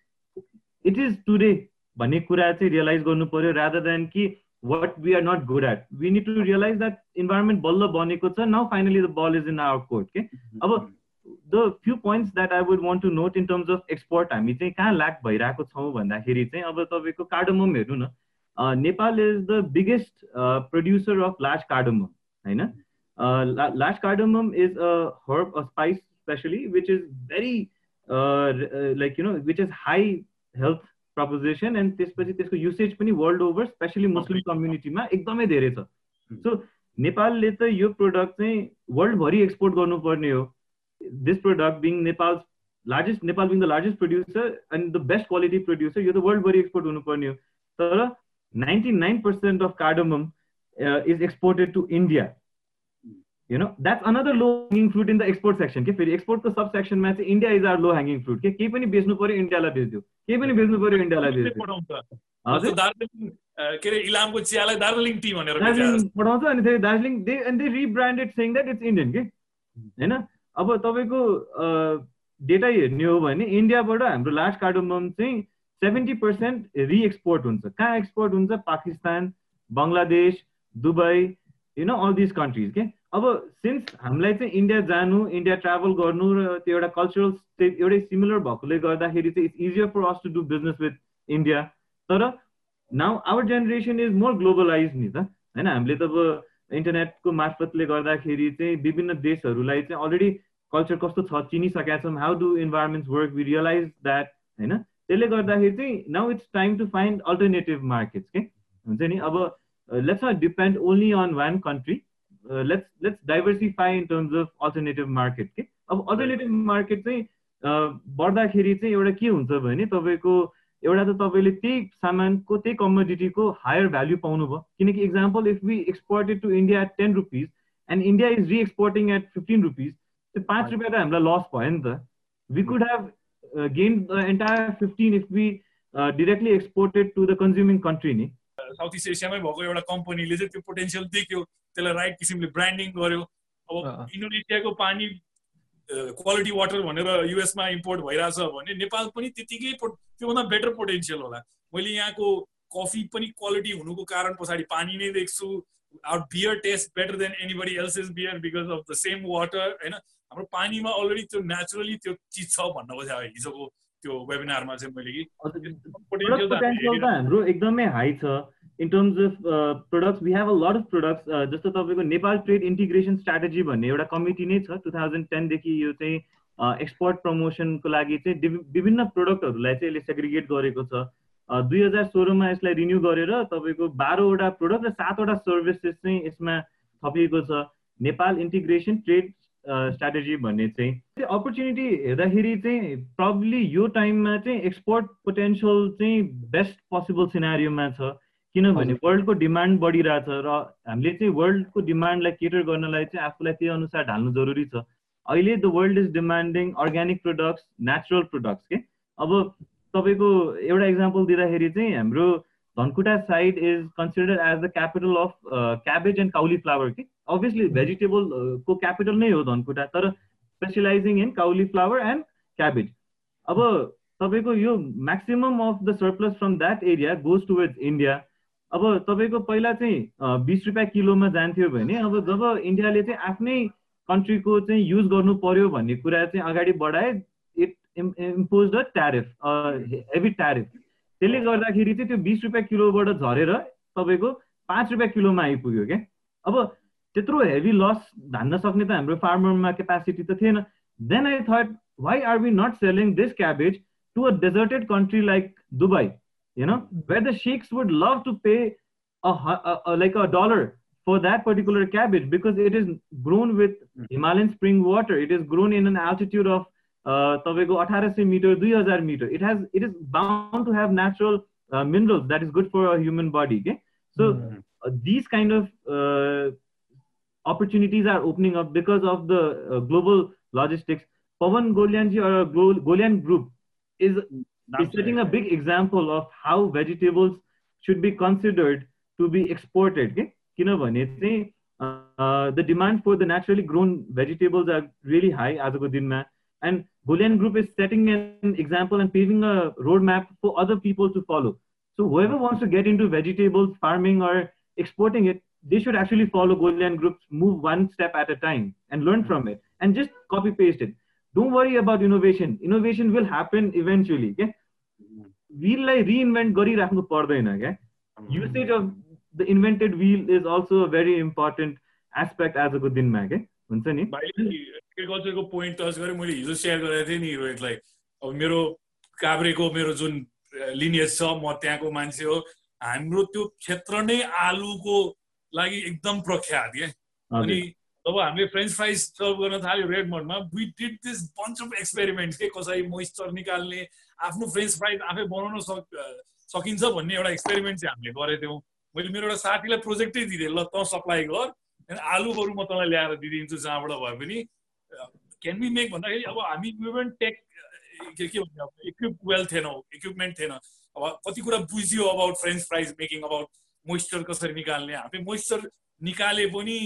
इट इज टुडे भन्ने कुरा चाहिँ रियलाइज गर्नु पर्यो रादर देन कि what we are not good at we need to realise that environment बल्ल बनेको छ। Now finally the ball is in our court के अब the few points that I would want to note in terms of export हामी चाहिँ कहाँ ल्याक भइरहेको छौँ भन्दाखेरि चाहिँ अब तपाईँको कार्डोमम हेर्नु न Nepal is the biggest producer of large cardamom होइन? Large cardamom is a herb a spice specially which is very like you know which is high health proposition and त्यसपछि त्यसको युसेज पनि वर्ल्ड ओभर स्पेसली मुस्लिम कम्युनिटीमा एकदमै धेरै छ सो नेपालले त यो प्रडक्ट चाहिँ वर्ल्डभरि एक्सपोर्ट गर्नुपर्ने हो this product being Nepal's largest, Nepal being the largest producer and the best quality producer, you're the world very export हुनुपर्ने हो 99% of cardamom uh, is exported to India. You know, that's another low hanging fruit in the export section. के फेरि एक्सपोर्टको सब सेक्सनमा चाहिँ India is our low hanging fruit के केही पनि बेच्नु पर्यो इन्डियालाई बेचिदियो। केही पनि बेच्नु पर्यो इन्डियालाई बेचिदियो। के अरे इलामको चियालाई दार्जिलिङ टी भनेर पठाउँछ अनि फेरि Darjeeling they and they rebranded saying that it's Indian के? होइन? अब तपाईँको डेटा हेर्ने हो भने इन्डियाबाट हाम्रो लार्ज कार्डोमम चाहिँ सेभेन्टी पर्सेन्ट रिएक्सपोर्ट हुन्छ। कहाँ एक्सपोर्ट हुन्छ? Pakistan Bangladesh Dubai you know all this countries के अब सिन्स हामीलाई चाहिँ इन्डिया जानु इन्डिया ट्राभल गर्नु र त्यो एउटा कल्चरल स्टेट एउटै सिमिलर भएकोले गर्दाखेरि चाहिँ it's easier for us to do business with India तर now our generation is more globalise नि त. होइन? हामीले त अब इन्टरनेटको मार्फतले गर्दाखेरि चाहिँ विभिन्न देशहरूलाई चाहिँ अलरेडी कल्चर कस्तो छ चिनिसकेका छौँ। How do environments work we realise that होइन? त्यसले गर्दाखेरि चाहिँ now it's time to find alternative markets के हुन्छ नि? अब let's not depend only on one country let's let's diversify in terms of alternative market के अब अल्टरनेटिभ मार्केट चाहिँ बढ्दाखेरि चाहिँ एउटा के हुन्छ भने तपाईँको एउटा त तपाईँले त्यही सामानको त्यही कमोडिटीको हायर भ्याल्यु पाउनुभयो। किनकि example if we exported to India at ten rupees and India is reexporting at fifteen rupees त्यो पाँच रुपियाँ त हामीलाई लस भयो नि त। We could have gain the entire fifteen if we directly exported to the consuming country नि। साउथ इस्ट एसियामै भएको एउटा कम्पनीले चाहिँ त्यो पोटेन्सियल देख्यो। त्यसलाई राइट किसिमले ब्रान्डिङ गर्यो। अब इन्डोनेसियाको पानी क्वालिटी वाटर भनेर युएसमा इम्पोर्ट भइरहेछ भने नेपाल पनि त्यतिकै त्योभन्दा बेटर पोटेन्सियल होला। मैले यहाँको कफी पनि क्वालिटी हुनुको कारण पछाडि पानी नै देख्छु। Our beer taste better than anybody else is beer because of the same water होइन? हाम्रो पानीमा अलरेडी त्यो नेचुरली त्यो चिज छ भन्नु खोज्यो हिजोको त्यो वेबिनारमा चाहिँ मैले कि हाम्रो एकदमै हाई छ। In terms of products we have a lot of products जस्तो तपाईँको नेपाल ट्रेड इन्टिग्रेसन स्ट्राटेजी भन्ने एउटा कमिटी नै छ। टु थाउजन्ड टेनदेखि यो चाहिँ एक्सपोर्ट प्रमोसनको लागि चाहिँ विभिन्न प्रडक्टहरूलाई चाहिँ यसले सेग्रिगेट गरेको छ। दुई हजार सोह्रमा यसलाई रिन्यू गरेर तपाईँको बाह्रवटा प्रोडक्ट र सातवटा सर्भिसेस चाहिँ यसमा थपिएको छ। नेपाल इन्टिग्रेसन ट्रेड स्ट्राटेजी भन्ने चाहिँ। त्यो अपर्च्युनिटी हेर्दाखेरि चाहिँ प्रब्ली यो टाइममा चाहिँ एक्सपोर्ट पोटेन्सियल चाहिँ बेस्ट पोसिबल सिनारीमा छ। किनभने वर्ल्डको डिमान्ड बढिरहेछ र हामीले चाहिँ वर्ल्डको डिमान्डलाई केटर गर्नलाई चाहिँ आफूलाई त्यही अनुसार ढाल्नु जरुरी छ। अहिले the world is demanding organic products natural products के अब तपाईँको एउटा इक्जाम्पल दिँदाखेरि चाहिँ हाम्रो Dhankuta side is consider as the capital of cabbage and cauliflower कि अभियसली भेजिटेबल को क्यापिटल नै हो धनकुटा तर specialising in cauliflower and cabbage अब तपाईँको यो maximum of the surplus from that area goes towards India अब तपाईँको पहिला चाहिँ बिस रुपियाँ किलोमा जान्थ्यो भने अब जब इन्डियाले चाहिँ आफ्नै कन्ट्रीको चाहिँ युज गर्नु पर्यो भन्ने कुरा चाहिँ अगाडि बढाए impose the tariff heavy tariff. त्यसले गर्दाखेरि चाहिँ त्यो बिस रुपियाँ किलोबाट झरेर तपाईँको पाँच रुपियाँ किलोमा आइपुग्यो क्या। अब त्यत्रो हेभी लस धान्न सक्ने त हाम्रो फार्मरमा क्यापासिटी त थिएन। Then I thought why are we not selling this cabbage to a deserted country like Dubai you know where the sheikhs would love to pay a, a, a, like a dollar for that particular cabbage because it is grown with himalayan spring water it is grown in an altitude of तपाईँको अठार सय मिटर दुई हजार metre it has it is bound to have natural minerals that is good for a human body के so this kind of opportunities are opening up because of the uh, global logistics. Pawan Golyanji or a Golyan group is, That's it's setting a big example of how vegetables should be considered to be exported. Okay? Uh, the demand for the naturally grown vegetables are really high and Boolean Group is setting an example and paving a roadmap for other people to follow. So whoever wants to get into vegetables farming or exporting it, they should actually follow Boolean Group's move one step at a time and learn from it and just copy paste it. Don't worry about innovation. Innovation will happen eventually. Okay? Wheelलाई reinvent गरिराख्नु पर्दैन क्या usage of the invented wheel is also a very important aspect आजको दिनमा क्या हुन्छ नि? एग्रिकल्चरको पोइन्ट टच गरेँ मैले हिजो सेयर गरेको थिएँ नि रोहितलाई अब मेरो काभ्रेको मेरो जुन लिनियज छ म त्यहाँको मान्छे हो। हाम्रो त्यो क्षेत्र नै आलुको लागि एकदम प्रख्यात क्या अनि जब हामीले फ्रेन्च फ्राइज सर्भ गर्न थाल्यो रेड मोडमा we did this bunch of experiment के कसरी मोइस्चर निकाल्ने आफ्नो फ्रेन्च फ्राइज आफै बनाउन सक सकिन्छ भन्ने एउटा एक्सपेरिमेन्ट चाहिँ हामीले गरेको थियौँ। मैले मेरो एउटा साथीलाई प्रोजेक्टै दिँदै ल त सप्लाई गर आलुहरू म तँलाई ल्याएर दिइदिन्छु जहाँबाट भए पनि। क्यान बी मेक भन्दाखेरि अब हामी वुमेन टेक के के भन्छ अब इक्विप वेल थिएनौँ इक्विपमेन्ट थिएन। अब कति कुरा बुझ्यो about French fries making about moisture कसरी निकाल्ने हामी मोइस्चर निकाले पनि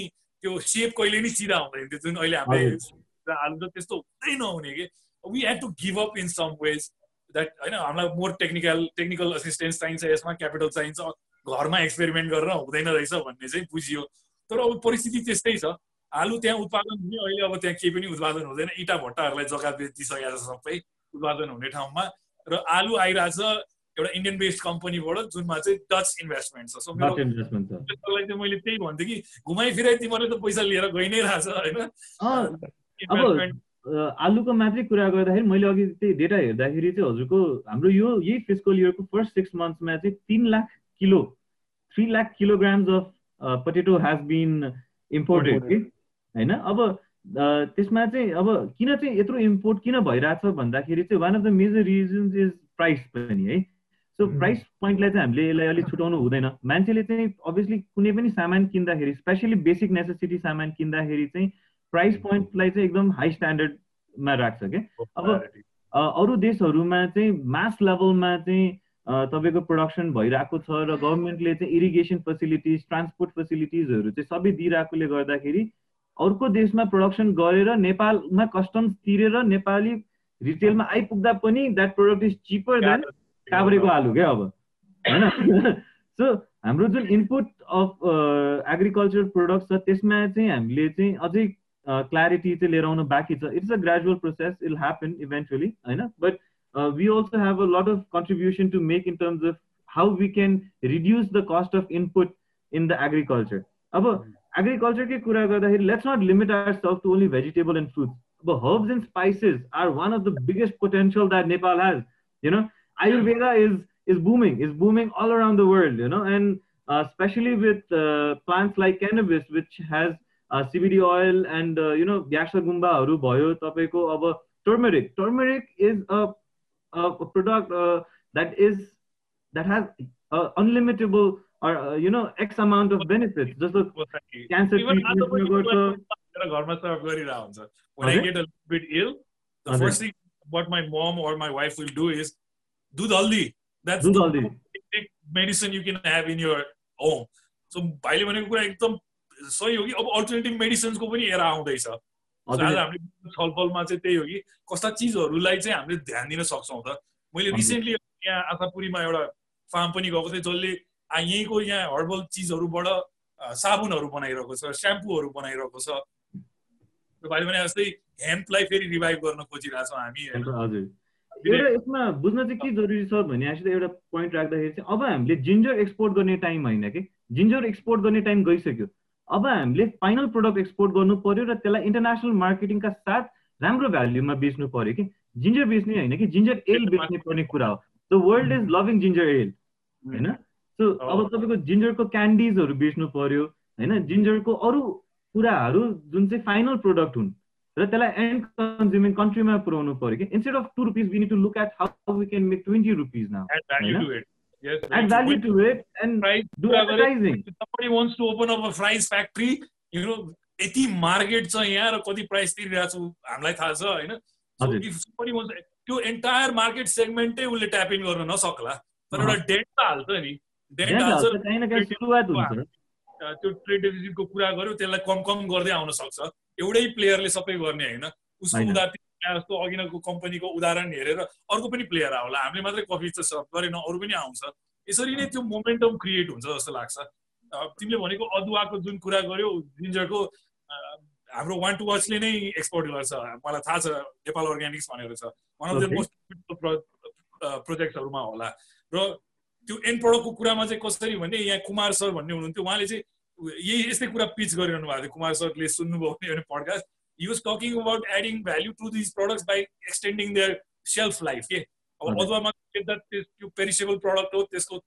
त्यो सेप कहिले नि सिधा हुँदैन थियो जुन अहिले हामीले आलु त त्यस्तो हुँदै नहुने कि? We had to give up in some ways that होइन हामीलाई मोर टेक्निकल टेक्निकल असिस्टेन्स चाहिन्छ यसमा क्यापिटल चाहिन्छ घरमा एक्सपेरिमेन्ट गरेर हुँदैन रहेछ भन्ने चाहिँ बुझियो। तर अब परिस्थिति त्यस्तै छ। आलु त्यहाँ उत्पादन हुने अहिले अब त्यहाँ केही पनि उत्पादन हुँदैन। इँटा भट्टाहरूलाई जग्गा बेचिसकेको छ सबै उत्पादन हुने ठाउँमा। र आलु आइरहेछ एउटा इन्डियन बेस्ड कम्पनीबाट जुनमा चाहिँ डच इन्भेस्टमेन्ट छ। सो मेरो चाहिँ मैले त्यही भन्थेँ कि घुमाइ फिराइ तिमीहरूले त पैसा लिएर गइ नै रहेछ होइन? आलुको मात्रै कुरा गर्दाखेरि मैले अघि त्यही डेटा हेर्दाखेरि चाहिँ हजुरको हाम्रो यो यही फिजिकल इयरको फर्स्ट सिक्स मन्थ्समा चाहिँ तिन lakh kilo three lakh kilograms of potato has been imported कि होइन? अब त्यसमा चाहिँ अब किन चाहिँ यत्रो इम्पोर्ट किन भइरहेछ भन्दाखेरि चाहिँ one of the major reasons is price पनि है? सो प्राइस पोइन्टलाई चाहिँ हामीले यसलाई अलिक छुट्याउनु हुँदैन। मान्छेले चाहिँ अभियसली कुनै पनि सामान किन्दाखेरि स्पेसली बेसिक नेसेसिटी सामान किन्दाखेरि चाहिँ प्राइस पोइन्टलाई चाहिँ एकदम हाई स्ट्यान्डर्डमा राख्छ क्या अब अरू देशहरूमा चाहिँ मास लेभलमा चाहिँ तपाईँको प्रडक्सन भइरहेको छ र गभर्मेन्टले चाहिँ इरिगेसन फेसिलिटिज ट्रान्सपोर्ट फेसिलिटिजहरू चाहिँ सबै दिइरहेकोले गर्दाखेरि अर्को देशमा प्रडक्सन गरेर नेपालमा कस्टम्स तिरेर नेपाली रिटेलमा आइपुग्दा पनि that product is cheaper than काभ्रेको आलु क्या अब? होइन? [LAUGHS] सो हाम्रो जुन इनपुट अफ एग्रिकल्चर प्रोडक्ट छ त्यसमा चाहिँ हामीले चाहिँ अझै क्ल्यारिटी चाहिँ लिएर आउनु बाँकी छ it's a gradual process it'll happen eventually होइन but we also have a lot of contribution to make in terms of how we can reduce the cost of input in the agriculture अब एग्रिकल्चरकै कुरा गर्दाखेरि let's not limit ourself to only vegetable and fruits अब herbs and spices are one of the biggest potential that Nepal has you know Ayurveda is is booming, is booming all around the world, you know, and uh, especially with uh, plants like cannabis, which has uh, CBD oil and, you know, Gyashagumba, Bhayo, Tapeko, अब know, X amount of benefits. Just a cancer treatment. When I get a bit ill, the first thing what my mom or my wife will do is do the haldi That's the medicine you can have in your home. So भाइले भनेको कुरा एकदम सही हो कि अब अल्टरनेटिभ मेडिसिन्सको पनि एरा आउँदैछ। आज हामीले छलफलमा चाहिँ त्यही हो कि कस्ता चिजहरूलाई चाहिँ हामीले ध्यान दिन सक्छौँ त। मैले रिसेन्टली यहाँ आशापुरीमा एउटा फार्म पनि गएको थिएँ जसले यहीँको यहाँ हर्बल चिजहरूबाट साबुनहरू बनाइरहेको छ स्याम्पूहरू बनाइरहेको छ। भाइले भने जस्तै हेम्पलाई फेरि रिभाइभ गर्न खोजिरहेछौँ हामी। एउटा यसमा बुझ्न चाहिँ के जरुरी छ भने आसित एउटा पोइन्ट राख्दाखेरि चाहिँ अब हामीले जिन्जर एक्सपोर्ट गर्ने टाइम होइन कि? जिन्जर एक्सपोर्ट गर्ने टाइम गइसक्यो। अब हामीले फाइनल प्रोडक्ट एक्सपोर्ट गर्नु पर्यो र त्यसलाई इन्टरनेसनल मार्केटिङका साथ राम्रो भ्याल्युमा बेच्नु पर्यो कि? जिन्जर बेच्ने होइन कि? जिन्जर एल बेच्ने पर्ने कुरा हो। The world is loving ginger ale होइन? सो अब तपाईँको जिन्जरको क्यान्डिजहरू बेच्नु पर्यो होइन? जिन्जरको अरू कुराहरू जुन चाहिँ फाइनल प्रोडक्ट हुन् र त्यसलाई एन्ड कन्ज्युमिङ कन्ट्रीमा पुऱ्याउनु पर्यो कि? Instead of two rupees we need to look at how we can make twenty rupees now add value to it and price, do advertising. Somebody wants to open up a fries factory, you know, यति मार्केट छ यहाँ र कति प्राइस तिरिरहेको छु हामीलाई थाहा छ होइन त्यो एन्टायर मार्केट सेगमेन्टै उसले ट्याप इन गर्न नसक्ला तर एउटा डेन्ट त हाल्छ नि डेन्ट हाल्छ त्यो ट्रेड डेफिसिटको कुरा गर्यो त्यसलाई कम कम गर्दै आउन सक्छ एउटै प्लेयरले सबै गर्ने होइन उसको उदाहरण जस्तो अघिनको कम्पनीको उदाहरण हेरेर अर्को पनि प्लेयर आउला। हामीले मात्रै कफी त सर्भ गरेन अरू पनि आउँछ। यसरी नै त्यो मोमेन्टम क्रिएट हुन्छ जस्तो लाग्छ। तिमीले भनेको अदुवाको जुन कुरा गर्यो जिन्जरको हाम्रो वान टू वाचले नै एक्सपोर्ट गर्छ। मलाई थाहा छ नेपाल अर्ग्यानिक्स भनेर छ। वान अफ द मोस्ट प्रोजेक्टहरूमा होला। र त्यो एन्ड प्रडक्टको कुरामा चाहिँ कसरी भने यहाँ कुमार सर भन्ने हुनुहुन्थ्यो। उहाँले चाहिँ यही यस्तै कुरा पिच गरिरहनु भएको थियो। कुमार सरले सुन्नुभयो भने podcast he was talking about adding value to this products by extending their shelf life के अब अदुवामा त्यो पेरिसेबल प्रडक्ट हो त्यसको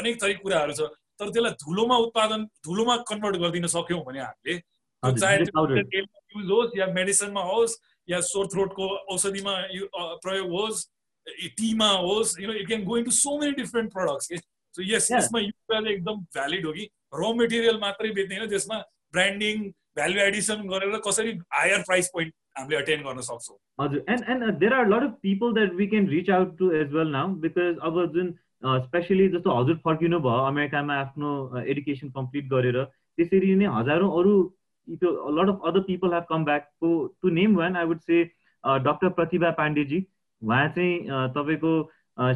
अनेक थरी कुराहरू छ। तर त्यसलाई धुलोमा उत्पादन धुलोमा कन्भर्ट गरिदिन सक्यौँ भने हामीले चाहे युज होस् या मेडिसिनमा होस् या सोर थ्रोटको औषधिमा प्रयोग होस् टीमा होस् you know it can go into so many different products के सो यस यसमा यो एकदम भ्यालिड हो कि। र मेटेरियल मात्रै बेच्ने होइन त्यसमा ब्रान्डिङ भ्यालु एडिसन गरेर कसरी हायर प्राइस पोइन्ट हामीले अटेन्ड गर्न सक्छौँ? हजुर and and there are lot of people that we can reach out to as well now because अब जुन स्पेसली जस्तो हजुर फर्किनु भयो अमेरिकामा आफ्नो एडुकेसन कम्प्लिट गरेर त्यसरी नै हजारौँ अरू lot of other people have come back to name one I would say doctor Pratibha पाण्डेजी उहाँ चाहिँ तपाईँको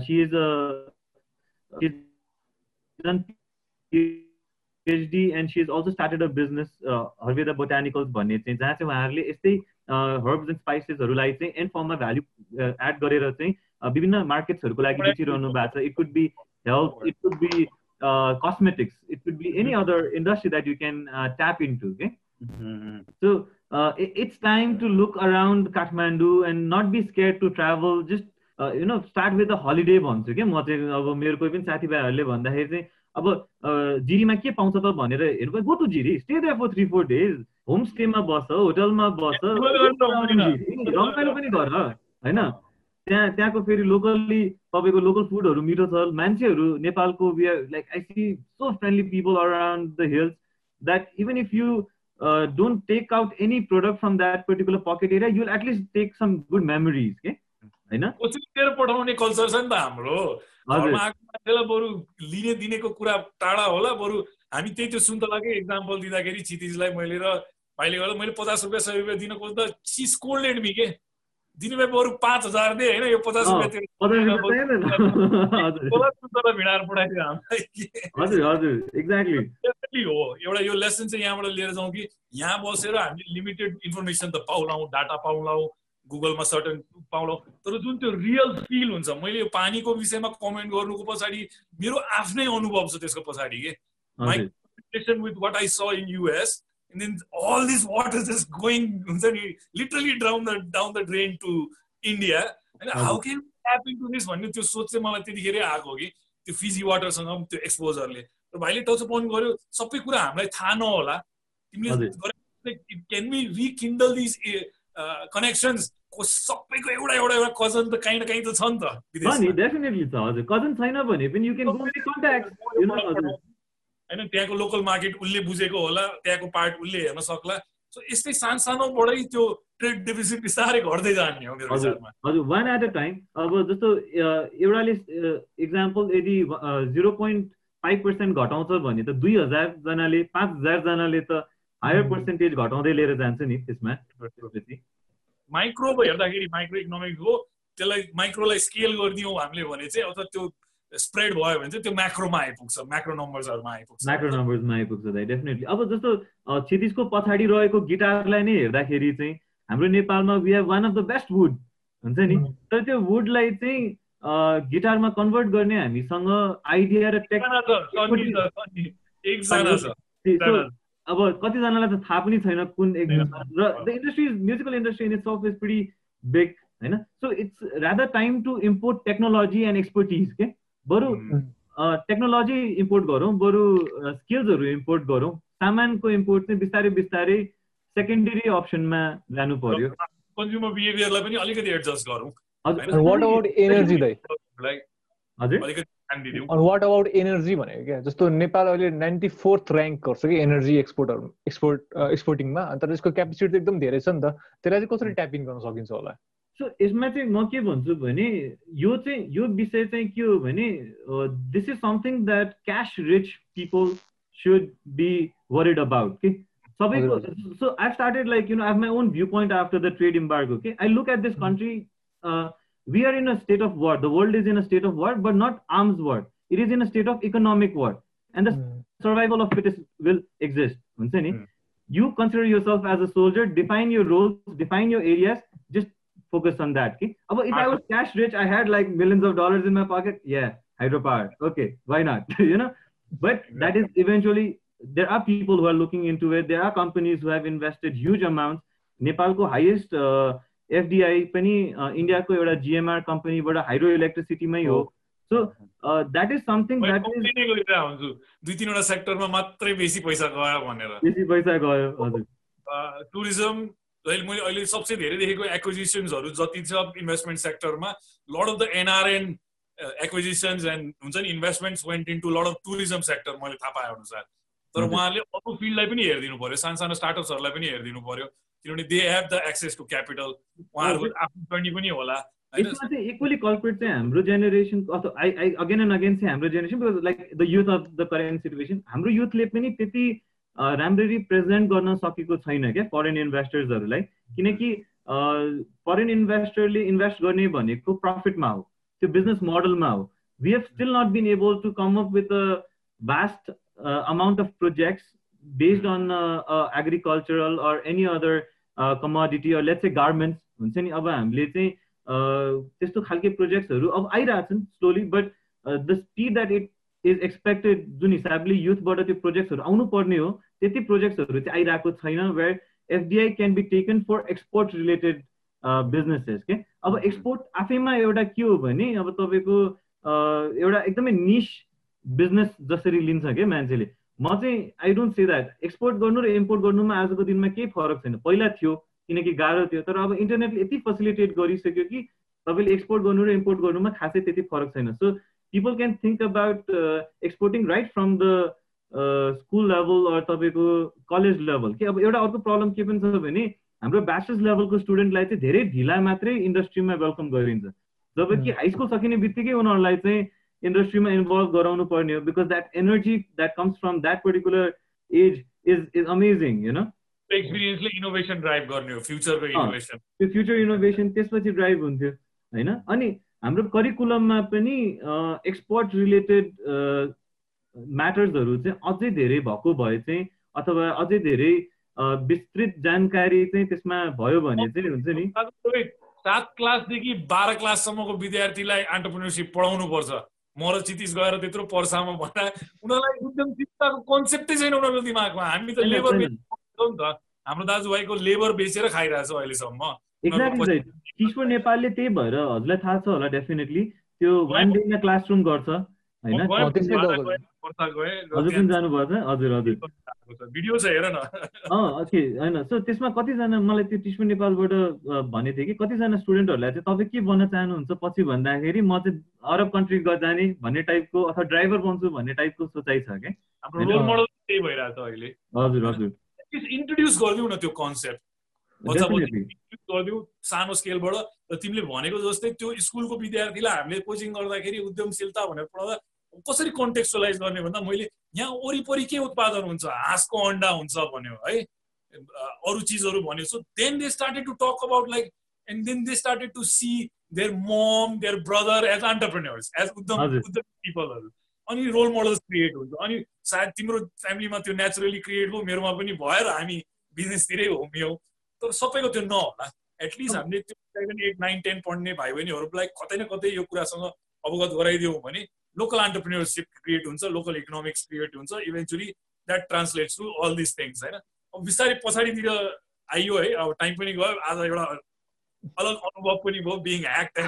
she is PhD and she is also started a business Herveda botanicals भन्ने चाहिँ जहाँ चाहिँ उहाँहरूले यस्तै हर्ब्स एन्ड स्पाइसेसहरूलाई चाहिँ एन्ड फर्ममा भ्याल्यु एड गरेर चाहिँ विभिन्न मार्केट्सहरूको लागि बेचिरहनु भएको छ it could be health it could be cosmetics it could be any other industry that you can tap in to के so it's time to look around Kathmandu and not be scare to travel just you know start with a holiday भन्छु क्या म चाहिँ अब मेरो कोही पनि साथीभाइहरूले भन्दाखेरि चाहिँ अब जिरीमा के पाउँछ त भनेर हेर्नु go to Jiri. Stay there for three four days होमस्टेमा बस होटलमा बस रमाइलो पनि गर होइन? त्यहाँ त्यहाँको फेरि लोकल्ली तपाईँको लोकल फुडहरू मिठो छ। मान्छेहरू नेपालको we are like I see so friendly people around the hills that even if you don't take out any product from that particular pocket area you'll at least take some good memories के होइन पठाउने कल्चर छ नि त हाम्रो। बरु लिने दिनेको कुरा टाढा होला बरु हामी त्यही त्यो सुन्तलाकै इक्जाम्पल दिँदाखेरि क्षितिजलाई मैले र भाइले गर्दा मैले पचास रुपियाँ सय रुपियाँ दिन खोज्दा सी स्कोल्डेड मी के? दिने भए बरु पाँच हजार दे होइन? यो पचास रुपियाँ [LAUGHS] भिडाएर पठाइदियो हामीलाई हो। एउटा यो लेसन चाहिँ यहाँबाट लिएर जाउँ कि यहाँ बसेर हामीले लिमिटेड इन्फर्मेसन त पाउलाउँ डाटा पाउलाउँ गुगलमा सर्टन पाउलाउँ तर जुन त्यो रियल फिल हुन्छ मैले यो पानीको विषयमा कमेन्ट गर्नुको पछाडि मेरो आफ्नै अनुभव छ त्यसको पछाडि के? connection with what I saw in US, and then all this water just going literally down the down the drain to India. And how can we tap into this? भन्ने त्यो सोच चाहिँ मलाई त्यतिखेरै आएको हो कि? त्यो फिजी वाटरसँग त्यो एक्सपोजरले र भाइले टच पोइन्ट गर्यो सबै कुरा हामीलाई थाहा नहोला। तिमीले can be rekindle this connections को सबैको एउटा एउटा एउटा कजन त काहीँ न काहीँ त छ नि त नि। डेफिनेटली छ हजुर। कजन छैन भने पनि you can go contact you know त्यहाँको लोकल मार्केट उसले बुझेको होला त्यहाँको पार्ट उसले हेर्न सक्ला। सो यस्तै सानो सानोबाटै त्यो ट्रेड डेफिसिट बिस्तारै घट्दै जाने हो मेरो हजुर। विचारमा। हजुर। वान एट अ टाइम अब जस्तो एउटाले इक्जाम्पल यदि जिरो पोइन्ट फाइभ पर्सेन्ट घटाउँछ भने त दुई हजारजनाले पाँच हजारजनाले त हायर. पर्सेन्टेज घटाउँदै लिएर जान्छ नि त्यसमा। माइक्रो हेर्दाखेरि माइक्रो इकोनोमिक हो त्यसलाई माइक्रोलाई स्केल गरिदियौँ हामीले भने चाहिँ अथवा त्यो स्प्रेड भयो भने चाहिँ त्यो म्याक्रोमा आइपुग्छ म्याक्रो नम्बर्सहरूमा आइपुग्छ। म्याक्रो नम्बर्समा आइपुग्छ दाइ डेफिनेटली अब जस्तो क्षितिजको पछाडि रहेको गिटारलाई नै हेर्दाखेरि चाहिँ हाम्रो नेपालमा we have one of the best wood हुन्छ नि? Mhm. तर त्यो वुडलाई चाहिँ गिटारमा कन्भर्ट गर्ने हामीसँग आइडिया र टेक अब कतिजनालाई त थाहा पनि छैन कुन। र the industry musical industry in it's of is pretty big होइन? So it's rather time to import technology and expertise के बरु. टेक्नोलोजी इम्पोर्ट गरौँ बरु स्किल्सहरू इम्पोर्ट गरौँ। सामानको इम्पोर्ट चाहिँ बिस्तारै बिस्तारै सेकेन्डरी अप्सनमा जानु पर्यो। कन्ज्युमर बिहेभियरलाई पनि अलिकति एडजस्ट गरौँ। हजुर। वाट अबाउट एनर्जी दाइ लाई हजुर। अलिकति अनि वाट अबाउट एनर्जी भनेको क्या जस्तो नेपाल अहिले नाइन्टी फोर्थ ऱ्याङ्क गर्छ कि एनर्जी एक्सपोर्टहरू एक्सपोर्ट एक्सपोर्टिङमा तर यसको क्यापेसिटी त एकदम धेरै छ नि त। त्यसलाई चाहिँ कसरी ट्याप इन गर्न सकिन्छ होला? सो यसमा चाहिँ म के भन्छु भने यो चाहिँ यो विषय चाहिँ के हो भने this is something that cash rich people should be worried about के सबैको so I started like you know I my own view point after the trade embargo के I look at this country we are in a state of war. The world is in a state of war but not arms war. It is in a state of economic war. And the mm. survival of fittest will exist. Mm. you consider yourself as a soldier. Define your roles define your areas. Just focus on that okay? if i was cash rich i had like millions of dollars in my pocket. Yeah hydropower okay why not? [LAUGHS] You know? But that is eventually there are people who are looking into it. There are companies who have invested huge amounts. Nepal ko highest uh, FDI पनि इन्डियाको एउटा जिएमआर कम्पनीबाट हाइड्रो इलेक्ट्रिसिटीमै हो सो द्याट इज समथिङ दुई तिनवटा सेक्टरमा मात्रै बेसी पैसा गयो भनेर। बेसी पैसा गयो हजुर। टुरिज्म मैले अहिले सबसे धेरै देखेको एक्विजिसन्सहरू जति छ इन्भेस्टमेन्ट सेक्टरमा lot of the NRN acquisitions and हुन्छ नि investments went in to lot of tourism sector मैले थाहा पाएँ अनुसार तर। उहाँहरूले अरू फिल्डलाई पनि हेरिदिनु पर्यो। सानो सानो स्टार्टअप्सहरूलाई पनि हेरिदिनु पर्यो। किनभने they have the access to capital उहाँहरूको आफ्नो जर्नी पनि होला होइन यसमा चाहिँ इक्वली कल्परेट चाहिँ हाम्रो जेनेरेसन अथवा I I again and again चाहिँ हाम्रो generation because like the youth of the current situation हाम्रो युथले पनि त्यति अ, राम्ररी प्रेजेन्ट गर्न सकेको छैन क्या फरेन इन्भेस्टर्सहरूलाई किनकि फरेन इन्भेस्टरले इन्भेस्ट गर्ने भनेको प्रफिटमा हो त्यो बिजनेस मोडलमा हो we have still not been able to come up with a vast amount of projects based on agricultural or any other commodity let's a garments हुन्छ नि अब हामीले चाहिँ त्यस्तो खालके प्रोजेक्ट्सहरू अब आइरहेछन् slowly but the speed that it is expected जुन हिसाबले युथबाट त्यो प्रोजेक्ट्सहरू आउनु पर्ने हो त्यति प्रोजेक्ट्सहरू चाहिँ आइरहेको छैन where FDI can be taken for export related businesses के अब एक्सपोर्ट आफैमा एउटा के हो भने अब तपाईँको एउटा एकदमै निस बिजनेस जसरी लिन्छ क्या मान्छेले? म चाहिँ I don't say that export गर्नु र इम्पोर्ट गर्नुमा आजको दिनमा केही फरक छैन। पहिला थियो किनकि गाह्रो थियो तर अब इन्टरनेटले यति फेसिलिटेट गरिसक्यो कि तपाईँले एक्सपोर्ट गर्नु र इम्पोर्ट गर्नुमा खासै त्यति फरक छैन। So people can think about exporting right from the school level or तपाईँको कलेज लेभल कि अब एउटा अर्को प्रब्लम के पनि छ भने हाम्रो ब्याचलर्स लेभलको स्टुडेन्टलाई चाहिँ धेरै ढिला मात्रै इन्डस्ट्रीमा वेलकम गरिन्छ। जबकि हाई स्कुल सकिने बित्तिकै उनीहरूलाई चाहिँ इन्डस्ट्रीमा इन्भल्भ गराउनु पर्ने हो because that energy that comes from that particular age is is amazing you know एक्सपिरियन्सले innovation drive गर्ने हो फ्युचरको इनोभेसन त्यो फ्युचर इनोभेसन त्यसपछि ड्राइभ हुन्थ्यो होइन? अनि हाम्रो करिकुलममा पनि एक्सपोर्ट रिलेटेड म्याटर्सहरू चाहिँ अझै धेरै भएको भए चाहिँ अथवा अझै धेरै विस्तृत जानकारी चाहिँ त्यसमा भयो भने चाहिँ हुन्छ नि। सात क्लासदेखि बाह्र क्लाससम्मको विद्यार्थीलाई एन्टरप्रिनरसिप पढाउनु पर्छ म र चितिस गएर त्यत्रो पर्सामा भन्दा उनीहरूलाई उद्यमशीलताको कन्सेप्टै छैन उनीहरूको दिमागमा। हामी त लेबर नि त। हाम्रो दाजुभाइको लेबर बेचेर खाइरहेछौँ अहिलेसम्म। नेपालले त्यही भएर हजुरलाई थाहा छ होला डेफिनेटली त्यो वान डेमा क्लासरुम गर्छ होइन? हजुर हजुर हजुर। भिडियो छ हेर न। [LAUGHS] ओके होइन सो त्यसमा कतिजना मलाई त्यो टिस्पु नेपालबाट भनेको थिएँ कि कतिजना स्टुडेन्टहरूलाई चाहिँ तपाईँ के बन्न चाहनुहुन्छ? पछि भन्दाखेरि म चाहिँ अरब कन्ट्री जाने भन्ने टाइपको अथवा ड्राइभर बन्छु भन्ने टाइपको सोचाइ छ क्या। हाम्रो रोल मोडल त्यही भइरहेको छ अहिले। हजुर हजुर। इन्ट्रोड्युस गरिदिउ न त्यो कन्सेप्ट गरिदिउ सानो स्केलबाट र तिमीले भनेको जस्तै त्यो स्कुलको विद्यार्थीलाई हामीले कोचिङ गर्दाखेरि उद्यमशीलता भनेर पढाउँदा कसरी कन्टेक्चुलाइज गर्ने भन्दा मैले यहाँ वरिपरि के उत्पादन हुन्छ? हाँसको अन्डा हुन्छ भन्यो है? अरू चिजहरू भन्यो। So then they started to talk about like and then they started to see their mom their brother as entrepreneurs as उद्यम उद्यम पिपलहरू अनि रोल मोडल्स क्रिएट हुन्छ। अनि सायद तिम्रो फ्यामिलीमा त्यो नेचुरली क्रिएट भयो मेरोमा पनि भएर हामी बिजनेसतिरै होमियौँ तर सबैको त्यो नहोला। एटलिस्ट हामीले त्यो एट नाइन टेन पढ्ने भाइ बहिनीहरूलाई कतै न कतै यो कुरासँग अवगत गराइदियौँ भने लोकल अन्टरप्रिन्यरसिप क्रिएट हुन्छ लोकल इकोनोमिक्स क्रिएट हुन्छ eventually that translates to all this things होइन? अब बिस्तारै पछाडितिर आइयो है अब टाइम पनि गयो आज एउटा अलग अनुभव पनि भयो बिङ ह्याक [LAUGHS] है?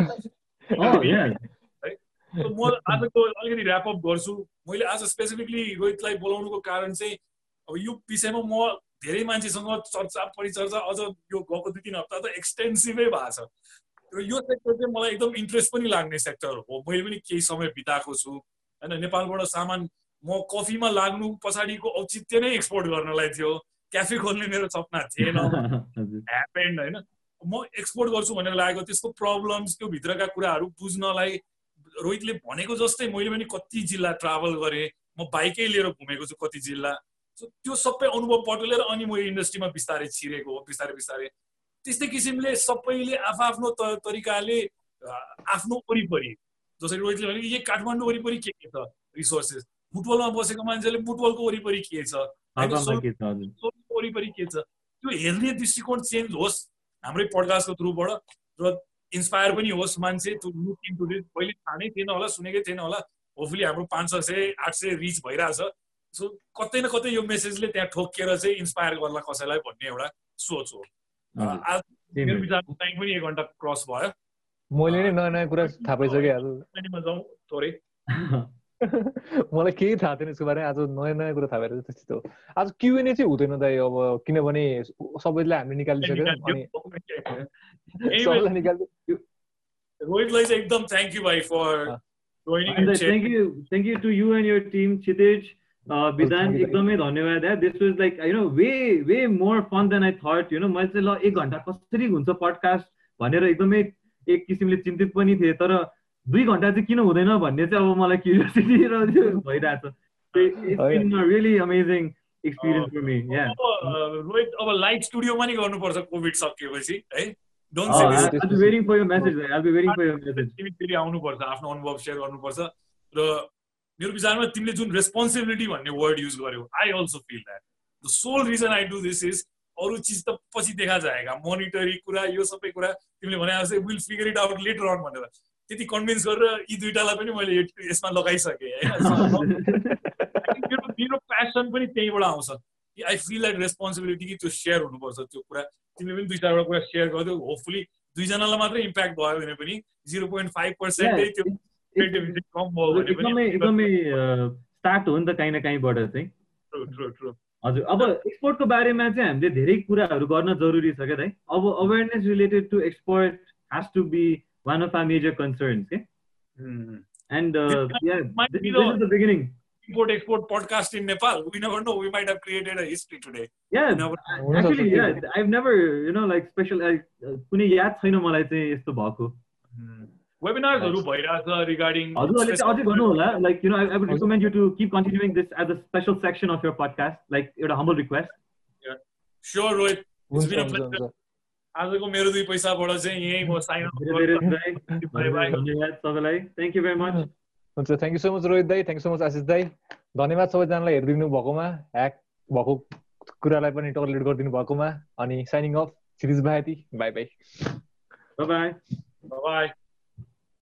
म आजको अलिकति ऱ्यापअप गर्छु। मैले आज स्पेसिफिकली रोहितलाई बोलाउनुको कारण चाहिँ अब यो विषयमा म धेरै मान्छेसँग चर्चा परिचर्चा अझ यो गएको दुई तिन हप्ता त एक्सटेन्सिभै भएको छ। र यो सेक्टर चाहिँ मलाई एकदम इन्ट्रेस्ट पनि लाग्ने सेक्टर हो। मैले पनि केही समय बिताएको छु। होइन नेपालबाट सामान म कफीमा लाग्नु पछाडिको औचित्य नै एक्सपोर्ट गर्नलाई थियो। क्याफे खोल्ने मेरो सपना थिएन। ह्यापेन्ड होइन। म एक्सपोर्ट गर्छु भनेर लागेको त्यसको प्रब्लम्स त्यो भित्रका कुराहरू बुझ्नलाई रोहितले भनेको जस्तै मैले पनि कति जिल्ला ट्राभल गरेँ। म बाइकै लिएर घुमेको छु कति जिल्ला। सो त्यो सबै अनुभव पटुलेर अनि म इन्डस्ट्रीमा बिस्तारै छिरेको हो बिस्तारै बिस्तारै। त्यस्तै किसिमले सबैले आफ्नो तरिकाले आफ्नो वरिपरि जसरी रोहितले भने यही काठमाडौँ वरिपरि के के छ रिसोर्सेस? बुटवलमा बसेको मान्छेले बुटवलको वरिपरि के छ? वरिपरि के छ? त्यो हेर्ने दृष्टिकोण चेन्ज होस् हाम्रै पडकास्टको थ्रुबाट र इन्सपायर पनि होस् मान्छे त्यो लुक इन्टु पहिले थाहा नै थिएन होला सुनेकै थिएन होला। होपफुली हाम्रो पाँच छ सय आठ सय रिच भइरहेछ। सो कतै न कतै यो मेसेजले त्यहाँ ठोकिएर चाहिँ इन्सपायर गर्ला कसैलाई भन्ने एउटा सोच हो। आज मेरो विचारको टाइम पनि एक घन्टा क्रस भयो। मैले नै नयाँ नयाँ कुरा थाहा पाइसकेँ जाउँ थोरै [LAUGHS] मलाई केही थाहा थिएन यसको बारेमा आज नयाँ नयाँ कुरा थाहा भएर त्यस्तो आज क्युएनए चाहिँ हुँदैन दाइ अब किनभने सबैलाई हामीले निकालिसक्यो। [LAUGHS] रोहितलाई चाहिँ एकदम थ्याङ्क यू भाइ for thank you thank you to you and your team Kshitij Bidhan एकदमै धन्यवाद yeah this was like you know way way more fun than I thought you know मैले चाहिँ ल एक घन्टा कसरी हुन्छ पडकास्ट भनेर एकदमै एक किसिमले चिन्तित पनि थिएँ तर दुई घन्टा चाहिँ किन हुँदैन भन्ने चाहिँ अब मलाई क्युरियोसिटी र भइरहेछ really amazing experience for me yeah Rohit अब लाइभ स्टुडियोमा नि गर्नुपर्छ कोभिड सकिएपछि है waiting for your message I be waiting for your message फेरि आउनुपर्छ आफ्नो अनुभव सेयर गर्नुपर्छ र मेरो विचारमा तिमीले जुन रेस्पोन्सिबिलिटी भन्ने वर्ड युज गर्यो I also feel that the sole reason I do this is अरू चिज त पछि देखा जाएगा। मोनिटरी कुरा यो सबै कुरा तिमीले भने जस्तै will figure it out later on भनेर। त्यति कन्भिन्स गरेर यी दुइटालाई पनि मैले यसमा लगाइसकेँ होइन [LAUGHS] मेरो प्यासन पनि त्यहीँबाट आउँछ। आई फिल लाइक रेस्पोन्सिबिलिटी कि त्यो सेयर हुनुपर्छ त्यो कुरा। तिमीले पनि दुई चारवटा कुरा सेयर गरिदियो होपफुली दुईजनालाई मात्रै इम्प्याक्ट भयो भने पनि जिरो पोइन्ट फाइभ पर्सेन्टै त्यो एकदमै एकदमै स्टार्ट हो नि त काहीँ न काहीँबाट चाहिँ हजुर अब एक्सपोर्टको बारेमा चाहिँ हामीले धेरै कुराहरू गर्न जरुरी छ क्या दाइ अब awareness related to export has to be one of our major concerns के and the beginning import export podcast in Nepal. We never know. We might have created a history today. Yeah, never, actually, yeah. I've never, you know, like special. कुनै याद छैन मलाई चाहिँ यस्तो भएको. वेबिनार्सहरू भइरहेछ रिगार्डिङ चाहिँ अझै गर्नु होला like you know I would recommend you to keep continuing this as a special section of your podcast like एउटा हम्बल रिक्वेस्ट स्योर रोहित आजको मेरो दुई पैसाबाट चाहिँ यहीँ म साइन. धन्यवाद सबैलाई थ्याङ्क यू भेरी मच हुन्छ thank you so much Rohit दाई थ्याङ्क सो मच आशिष दाई धन्यवाद सबैजनालाई हेरिदिनु भएकोमा ह्याक भएको कुरालाई पनि टर्लेट गरिदिनु भएकोमा अनि signing off series bye bye bye bye